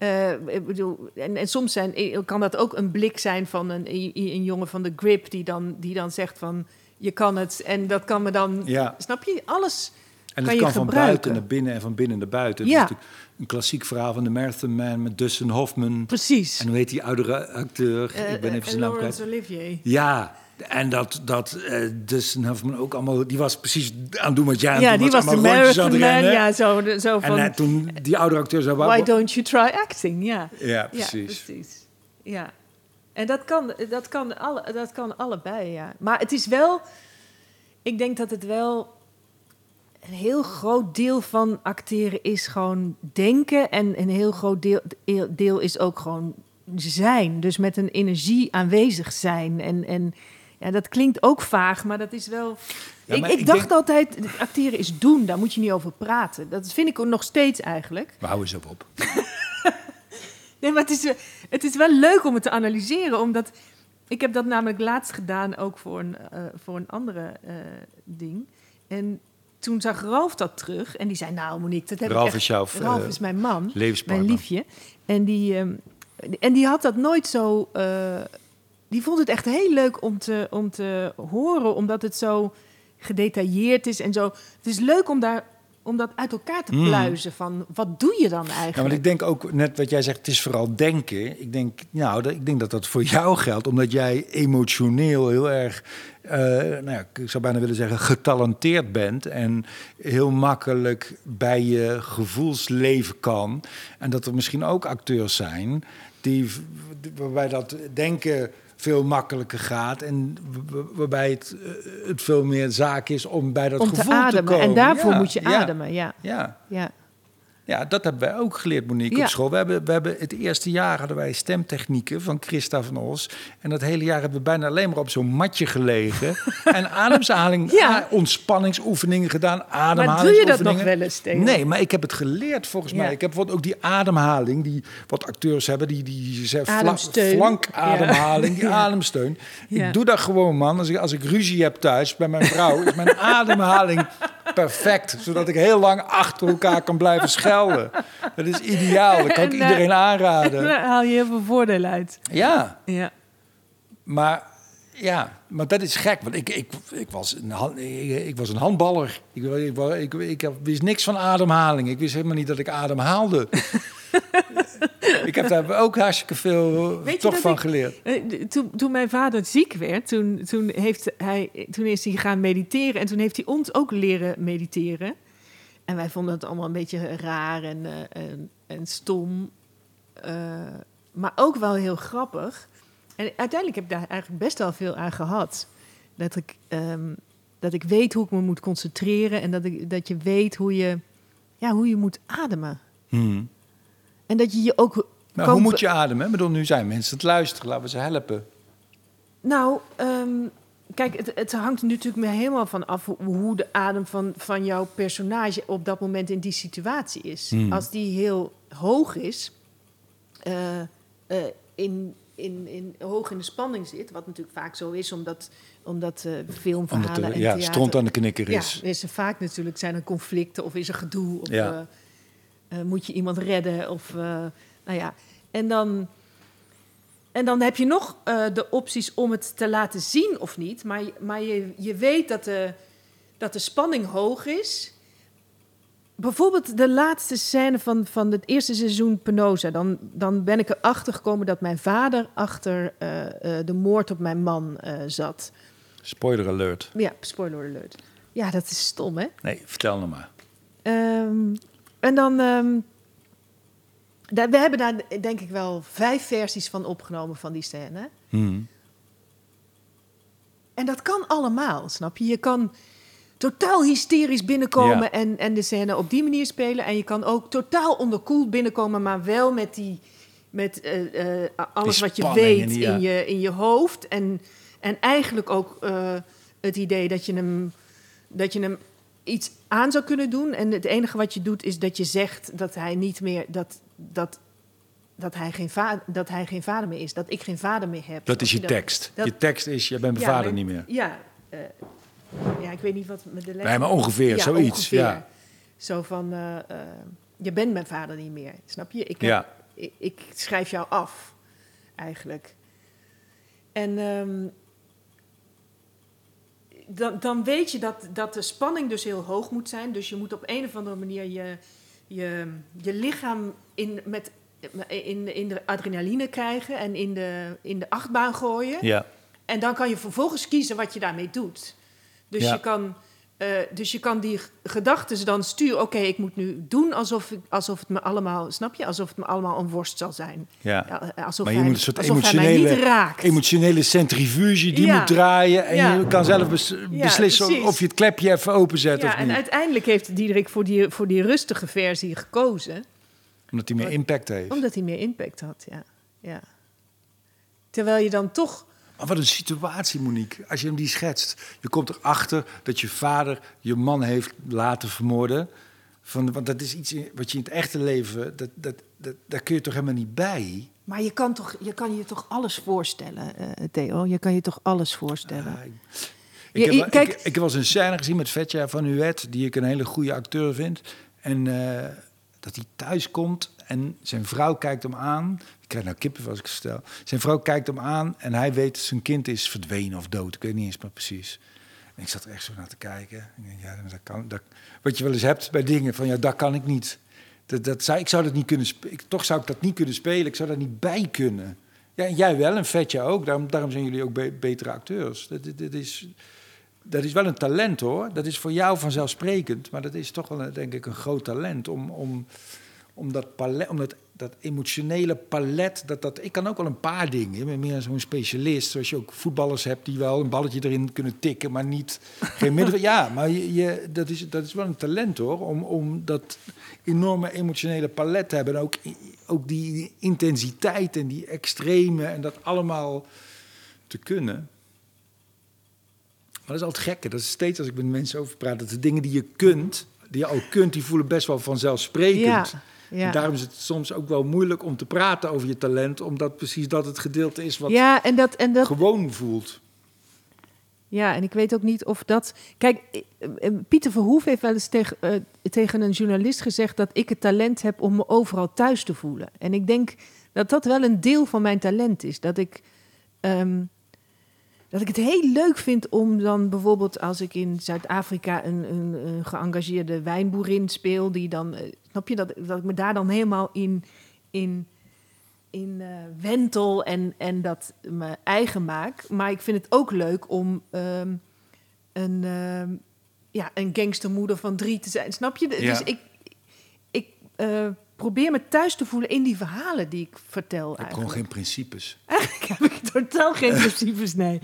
Eh, ik bedoel, en, en soms zijn, eh, kan dat ook een blik zijn van een, een jongen van de grip die dan, die dan zegt van je kan het. En dat kan me dan, ja. snap je, alles En kan het je kan van buiten naar binnen en van binnen naar buiten. Ja. is een klassiek verhaal van de Marathon Man met Dustin Hoffman. precies. En hoe heet die oudere acteur? Eh, ik ben even zijn naam kwijt. Olivier. Ja, en dat, dat eh Dustin Hoffman ook allemaal... Die was precies aan het doen wat jij aan Ja, het die doen was de man. rennen. Ja, zo, zo En van, eh, toen die oudere acteur zei... why don't you try acting? Ja. Ja, precies. Ja, precies. Ja. En dat kan, dat, kan alle, dat kan allebei, ja. Maar het is wel... Ik denk dat het wel... Een heel groot deel van acteren is gewoon denken. En een heel groot deel, deel is ook gewoon zijn. Dus met een energie aanwezig zijn. En, en ja, dat klinkt ook vaag, maar dat is wel... Ja, ik, maar ik, ik dacht denk- altijd, acteren is doen. Daar moet je niet over praten. Dat vind ik nog steeds eigenlijk. We houden eens op op. Nee, maar het is, het is wel leuk om het te analyseren, omdat ik heb dat namelijk laatst gedaan ook voor een, eh, voor een andere eh, ding. En toen zag Ralf dat terug en die zei, nou Monique, dat heb Ralf ik echt... is jouw Ralf eh, is mijn man, mijn liefje. En die, ehm, en die had dat nooit zo... die vond het echt heel leuk om te, om te horen, omdat het zo gedetailleerd is en zo. Het is leuk om, daar, om dat uit elkaar te Mm. pluizen van, wat doe je dan eigenlijk? Ja, want ik denk ook, net wat jij zegt, het is vooral denken. Ik denk, nou, dat, ik denk dat dat voor jou geldt, omdat jij emotioneel heel erg, eh, nou ja, ik zou bijna willen zeggen, getalenteerd bent en heel makkelijk bij je gevoelsleven kan. En dat er misschien ook acteurs zijn die, waarbij dat denken veel makkelijker gaat en waarbij het, eh, het veel meer zaak is om bij dat om gevoel te ademen. komen. en daarvoor Ja, moet je ademen, ja. Ja. ja. Ja, dat hebben wij ook geleerd, Monique, Ja. op school. We hebben, we hebben het eerste jaar hadden wij stemtechnieken van Christa van Os. En dat hele jaar hebben we bijna alleen maar op zo'n matje gelegen. en ademhaling, Ja. a- ontspanningsoefeningen gedaan, Maar doe je ademhalingsoefeningen. dat nog wel eens tegen? Nee, maar ik heb het geleerd volgens Ja. mij. Ik heb bijvoorbeeld ook die ademhaling, die wat acteurs hebben, die, die ze- flankademhaling, die ademsteun. Ik doe dat gewoon, man. Als ik, als ik ruzie heb thuis bij mijn vrouw, is mijn ademhaling perfect. Zodat ik heel lang achter elkaar kan blijven Dat is ideaal. Dat kan ik eh, iedereen En aanraden. daar haal je heel veel voordeel uit. Ja, Ja. maar, ja, maar dat is gek. Want ik, ik, ik, was, een, hand- ik, ik was een handballer. Ik, ik, ik, ik, ik wist niks van ademhaling. Ik wist helemaal niet dat ik adem haalde. ik heb daar ook hartstikke veel Weet toch van ik- geleerd. Eh, Toen, toen mijn vader ziek werd, toen, toen, heeft hij, toen is hij gaan mediteren. En toen heeft hij ons ook leren mediteren. En wij vonden het allemaal een beetje raar en, eh, en, en stom. Eh, maar ook wel heel grappig. En uiteindelijk heb ik daar eigenlijk best wel veel aan gehad. Dat ik, ehm, dat ik weet hoe ik me moet concentreren. En dat, ik, dat je weet hoe je, ja, hoe je moet ademen. Hmm. En dat je je ook... Maar kan hoe moet je ademen? Ik bedoel, nu zijn mensen het luisteren. Laten we ze helpen. Nou, ehm, kijk, het, het hangt natuurlijk me helemaal van af hoe, de adem van, van jouw personage op dat moment in die situatie is. Hmm. Als die heel hoog is, eh, eh, in, in, in, hoog in de spanning zit, wat natuurlijk vaak zo is, omdat, omdat eh, filmverhalen Omdat er en ja, theater... aan de knikker is. Ja, is er vaak natuurlijk zijn er conflicten of is er gedoe of Ja. moet je iemand redden of nou ja. En dan, en dan heb je nog eh, de opties om het te laten zien of niet, maar, je- maar je, je weet dat de, dat de spanning hoog is. bijvoorbeeld de laatste scène van, van het eerste seizoen Penosa. Dan, dan ben ik erachter gekomen dat mijn vader achter eh, eh, de moord op mijn man zat. Spoiler alert. Ja, spoiler alert. Ja, dat is stom, hè? Nee, vertel nog maar. Ehm, en dan... ehm, we hebben daar denk ik wel vijf versies van opgenomen van die scène. Hmm. En dat kan allemaal, snap je? Je kan totaal hysterisch binnenkomen Ja. en, en de scène op die manier spelen. En je kan ook totaal onderkoeld binnenkomen, maar wel met, die, met eh, eh, alles wat je weet en die- ja. in, je, in je hoofd. En, en eigenlijk ook eh, het idee dat je, hem, dat je hem iets aan zou kunnen doen. En het enige wat je doet is dat je zegt dat hij niet meer... Dat, dat, dat hij, geen va- dat hij geen vader meer is. Dat ik geen vader meer heb. Dat is je tekst. dat- je tekst is, je bent mijn ja, vader niet meer. Ja, eh, ja, ik weet niet wat met de Nee, maar ongeveer, ja, zoiets. ongeveer. Ja. Zo van, eh, eh, je bent mijn vader niet meer, snap je? Ik, heb- Ja. ik, ik schrijf jou af, eigenlijk. En ehm, dan, dan weet je dat, dat de spanning dus heel hoog moet zijn. Dus je moet op een of andere manier je, je, je lichaam in, met, in, in de adrenaline krijgen en in de, in de achtbaan gooien. Ja. En dan kan je vervolgens kiezen wat je daarmee doet. Dus, Ja. je, kan, eh, dus je kan die gedachten dan sturen. Oké, ik moet nu doen alsof, ik, alsof het me allemaal, snap je? Alsof het me allemaal een worst zal zijn. ja. Ja, eh, alsof Maar je hij, moet een soort emotionele, emotionele centrifuge, die Ja. moet draaien. En Ja. je kan zelf bes- beslissen of je het klepje even openzet ja, of en niet. uiteindelijk heeft Diederik voor die, voor die rustige versie gekozen. Omdat hij meer impact heeft. Omdat hij meer impact had, ja. ja. Terwijl je dan toch... Maar wat een situatie, Monique. Als je hem die schetst. Je komt erachter dat je vader je man heeft laten vermoorden. Van, want dat is iets wat je in het echte leven... Dat, dat, dat, daar kun je toch helemaal niet bij? Maar je kan, toch, je kan je toch alles voorstellen, eh, Theo? Je kan je toch alles voorstellen? Ja, ik, heb, kijk- ik, ik heb wel eens een scène gezien met Vetja van Huet... die ik een hele goede acteur vind. En eh, dat hij thuis komt en zijn vrouw kijkt hem aan. Ik krijg nou kippen als ik het stel. Zijn vrouw kijkt hem aan en hij weet dat zijn kind is verdwenen of dood. Ik weet niet eens meer precies. En ik zat er echt zo naar te kijken. Ik ja, dat kan, dat, wat je wel eens hebt bij dingen van ja, dat kan ik niet. Dat, dat ik zou dat niet kunnen spelen. Toch zou ik dat niet kunnen spelen. Ik zou daar niet bij kunnen. Ja, jij wel en Vetje ook. Daarom, zijn jullie ook be- betere acteurs. Dat, is, dat is wel een talent hoor. Dat is voor jou vanzelfsprekend. Maar dat is toch wel, een- denk ik, een groot talent. Om, om, om dat palet, om dat, dat emotionele palet. Dat, dat, ik kan ook wel een paar dingen. Ik ben meer zo'n specialist. Zoals je ook voetballers hebt die wel een balletje erin kunnen tikken. Maar niet geen midden. Ja, maar je, dat, is, dat is wel een talent hoor. Om, om dat enorme emotionele palet te hebben. En ook, ook die intensiteit en die extreme. En dat allemaal te kunnen. Maar dat is altijd gekke. Dat is steeds als ik met mensen over praat. Dat de dingen die je kunt, die je ook kunt, die voelen best wel vanzelfsprekend. Ja, ja. En daarom is het soms ook wel moeilijk om te praten over je talent. Omdat precies dat het gedeelte is wat ja, en dat, en dat, gewoon voelt. Ja, en ik weet ook niet of dat. Kijk, eh, eh, Pieter Verhoef heeft wel eens tegen, eh, tegen een journalist gezegd dat ik het talent heb om me overal thuis te voelen. En ik denk dat dat wel een deel van mijn talent is. Dat ik, ehm, dat ik het heel leuk vind om dan bijvoorbeeld als ik in Zuid-Afrika een, een, een geëngageerde wijnboerin speel, die dan, snap je, dat, dat ik me daar dan helemaal in, in, in eh, wentel en, en dat me eigen maak. Maar ik vind het ook leuk om ehm, een, ehm, ja, een gangstermoeder van drie te zijn. Snap je? Ja. Dus ik, ik eh, probeer me thuis te voelen in die verhalen die ik vertel. Ik heb Eigenlijk. gewoon geen principes. Eigenlijk heb ik totaal geen principes, nee.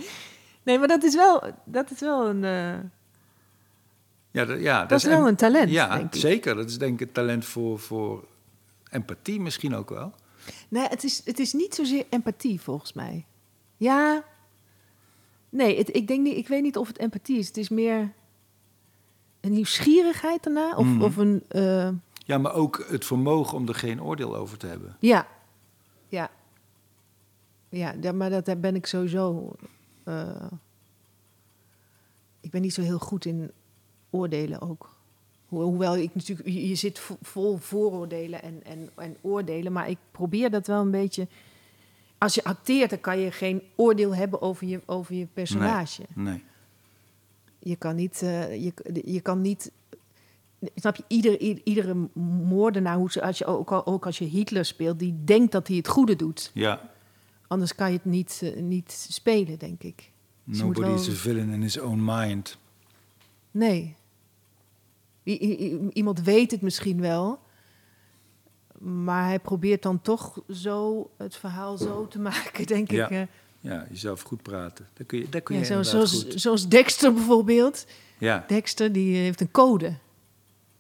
Nee, maar dat is wel, dat is wel een... eh, Ja, dat, ja, Dat is wel een talent, Ja, denk ik. zeker. Dat is denk ik een talent voor, voor empathie misschien ook wel. Nee, het is, het is niet zozeer empathie volgens mij. Ja. Nee, het, ik, denk niet, ik weet niet of het empathie is. Het is meer een nieuwsgierigheid daarna. Of, Mhm. of een. eh, Ja, maar ook het vermogen om er geen oordeel over te hebben. ja. Ja. Ja, maar dat daar ben ik sowieso. eh, ik ben niet zo heel goed in oordelen ook. Ho- Hoewel ik natuurlijk, je je zit vo- vol vooroordelen en, en, en oordelen, maar ik probeer dat wel een beetje. Als je acteert, dan kan je geen oordeel hebben over je, over je personage. Nee. Je kan niet, eh, je, je kan niet Snap je? Ieder, iedere moordenaar, hoe ze, als je, ook, al- ook als je Hitler speelt, die denkt dat hij het goede doet. Ja. Anders kan je het niet, eh, niet spelen, denk ik. Dus Nobody wel- is a villain in his own mind. Nee. Iemand weet het misschien wel. Maar hij probeert dan toch zo het verhaal zo te maken, denk Ja. ik. eh. Ja, jezelf goed praten. Daar kun je, daar kun Ja, je zo, inderdaad zoals, goed. zoals Dexter bijvoorbeeld. Ja, Dexter die eh, heeft een code.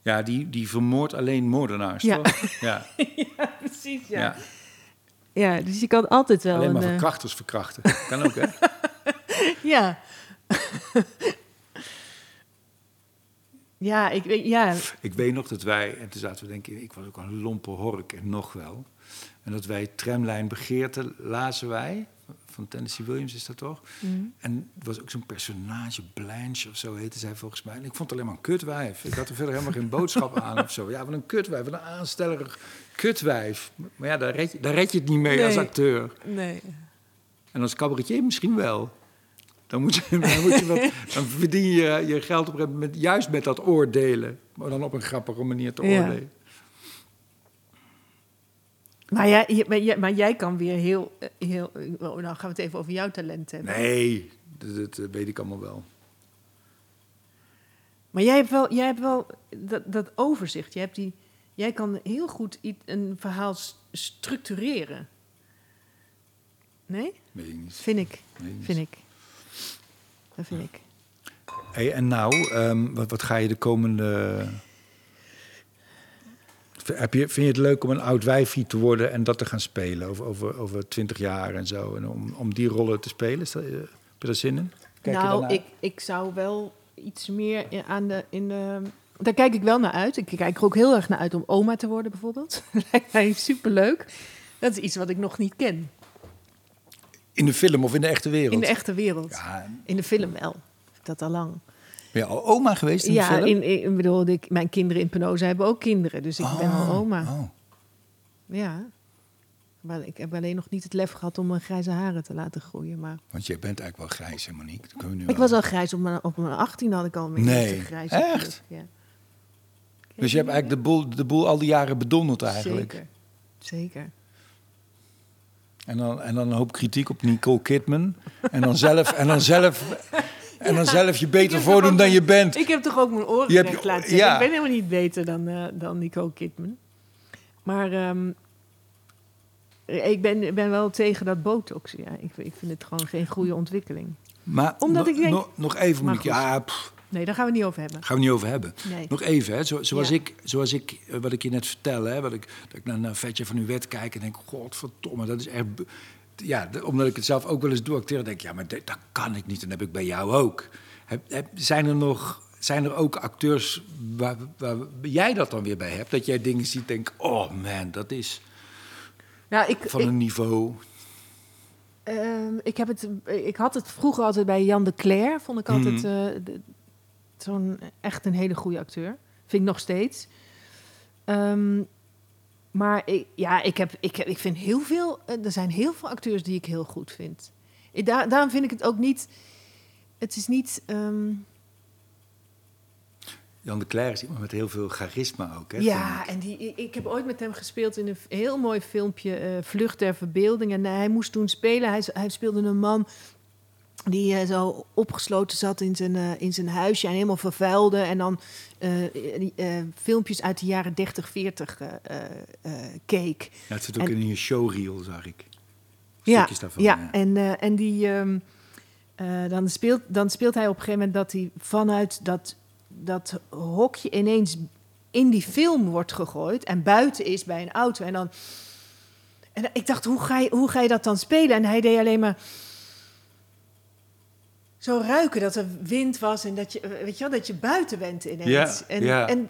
ja die, die vermoordt alleen moordenaars, Ja. toch? Ja, Ja, precies. ja. Ja, ja dus je kan altijd wel alleen maar een... eh, verkrachters verkrachten. Kan ook, hè? ja. Ja, ik weet... Ja, Ik weet nog dat wij, en toen zaten we denken, ik was ook een lompe hork en nog wel. En dat wij tramlijn begeerte lazen wij, van Tennessee Williams is dat toch? Mm. En het was ook zo'n personage, Blanche of zo heette zij volgens mij. En ik vond het alleen maar een kutwijf. Ik had er verder helemaal geen boodschap aan of zo. Ja, wat een kutwijf, wat een aanstellerig kutwijf. Maar ja, daar red je, daar red je het niet mee Nee. als acteur. nee. En als cabaretier misschien wel. Dan, moet je, dan, moet je wat, dan verdien je je geld op een gegeven moment juist met dat oordelen. Maar dan op een grappige manier te oordelen. Maar jij, je- maar jij, maar jij kan weer heel... eh, heel oh, nou gaan we het even over jouw talent hebben. Nee, dat, dat, eh, weet ik allemaal wel. Maar jij hebt wel, jij hebt wel dat, dat overzicht. Jij, hebt die, jij kan heel goed een verhaal structureren. Nee? Weet ik niet. Vind ik. Vind ik. Dat vind ik. Hey, en nou, ehm, wat, wat ga je de komende... Heb je, vind je het leuk om een oud wijfie te worden en dat te gaan spelen over, over, over 20 jaar en zo? En om, om die rollen te spelen? Is dat, eh, heb je daar zin in? Kijk je nou, ik, ik zou wel iets meer in- aan de, in de... Daar kijk ik wel naar uit. Ik kijk er ook heel erg naar uit om oma te worden, bijvoorbeeld. Lijkt mij superleuk. Dat is iets wat ik nog niet ken. In de film of in de echte wereld? In de echte wereld. Ja, In de film wel. Dat al lang. ben je al oma geweest in ja, de film? in, in, ik bedoel, ik, mijn kinderen in Penosa hebben ook kinderen. Dus ik ben wel Oh, oma. oh. Ja. Maar ik heb alleen nog niet het lef gehad om mijn grijze haren te laten groeien. Maar Want jij bent eigenlijk wel grijs, hè, Monique? Dat nu ik was al grijs op mijn, op mijn 18 had ik al mijn Nee, grijze echt? Ja. Dus je hebt eigenlijk de boel, de boel al die jaren bedonderd eigenlijk. Zeker. Zeker. En dan, en dan een hoop kritiek op Nicole Kidman. En dan zelf, en dan zelf, en dan zelf je Ik beter voordoen dan je bent. Ik heb toch ook mijn oren Je hebt laten ja. Ik ben helemaal niet beter dan, eh dan Nicole Kidman. Maar ehm, ik ben, ben wel tegen dat botox. Ja. Ik, ik vind het gewoon geen goede ontwikkeling. Maar Omdat no- ik denk- no- nog even, Monique. goed. Ja, pff, Nee, daar gaan we het niet over hebben. gaan we niet over hebben. Nee. Nog even, hè, zo, zoals, Ja. ik, zoals ik, eh, wat ik je net vertelde, hè, wat ik, dat ik naar een vetje van uw wet kijk en denk, godverdomme, dat is echt... Ja, omdat ik het zelf ook wel eens doe acteren, denk ik, ja, maar dat kan ik niet. En dat heb ik bij jou ook. Heb, heb- zijn er nog, zijn er ook acteurs waar, waar jij dat dan weer bij hebt? Dat jij dingen ziet, denk, oh man, dat is Nou, ik, van ik, een niveau... Ehm, ik, heb het, ik had het vroeger altijd bij Jan de Cler. Vond ik altijd Mhm. eh, de- zo'n echt een hele goede acteur. Vind ik nog steeds. Ehm, maar ik, ja, ik, heb, ik, heb, ik vind heel veel... eh, er zijn heel veel acteurs die ik heel goed vind. Ik, daar, daarom vind ik het ook niet... Het is niet... ehm, Jan de Cler is iemand met heel veel charisma ook, hè? ja, en die, ik- heb ooit met hem gespeeld in een heel mooi filmpje, eh, Vlucht der Verbeelding. En hij moest toen spelen. Hij, hij speelde een man die eh, zo opgesloten zat in zijn, eh, in zijn huisje en helemaal vervuilde. En dan eh, filmpjes uit de jaren 30, 40 eh, eh, eh, keek. Ja, het zit ook En- in je showreel, zag ik. Ja, Stukjes daarvan, ja. ja. En, en die, ehm, eh, dan, speelt, dan speelt hij op een gegeven moment dat hij vanuit dat, dat hokje ineens in die film wordt gegooid en buiten is bij een auto. En dan. En ik dacht, hoe ga, je, hoe ga je dat dan spelen? En hij deed alleen maar. Zo ruiken dat er wind was en dat je, eh, weet je wel, dat je buiten bent ineens. Ja, en ja. en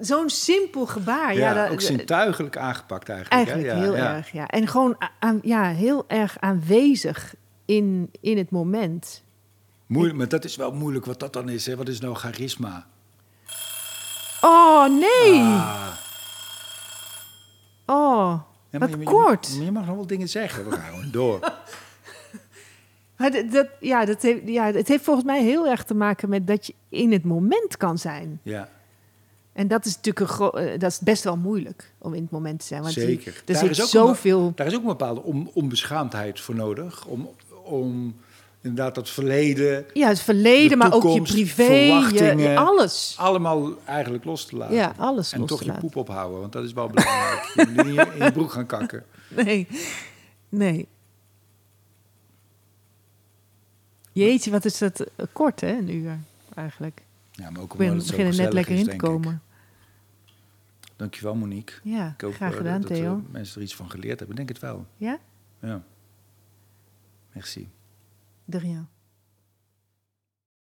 zo'n simpel gebaar. Ja, Ja, dat- ook zintuigelijk aangepakt eigenlijk. Eigenlijk hè? Ja, heel erg, ja. En gewoon aan, ja, heel erg aanwezig in, in het moment. Moeilijk, maar dat is wel moeilijk wat dat dan is. Hè? Wat is nou charisma? Oh, nee! Ah. Oh, wat je- je- kort. Je, je mag nog wel dingen zeggen. We gaan gewoon door. Maar dat, ja, dat heeft, ja, het heeft volgens mij heel erg te maken met dat je in het moment kan zijn. Ja. En dat is natuurlijk een eh, dat is best wel moeilijk om in het moment te zijn. Want Zeker. er Daar zit is ook zoveel... Daar is ook een bepaalde on- onbeschaamdheid voor nodig. Om, om inderdaad dat verleden Ja, het verleden, de maar ook je privé, je, alles. allemaal eigenlijk los te laten. Ja, alles en los toch te je laten. poep ophouden, want dat is wel belangrijk. je moet niet in je broek gaan kakken. Nee, nee. Jeetje, wat is dat eh, kort, hè? Een uur, eigenlijk. Ja, maar ook omdat het zo beginnen net lekker is, in te ik. komen. Dankjewel, Monique. Ja, Ik hoop graag eh, gedaan, dat eh, Theo. mensen er iets van geleerd hebben. Ik denk het wel. Ja? Ja. Merci. De rien.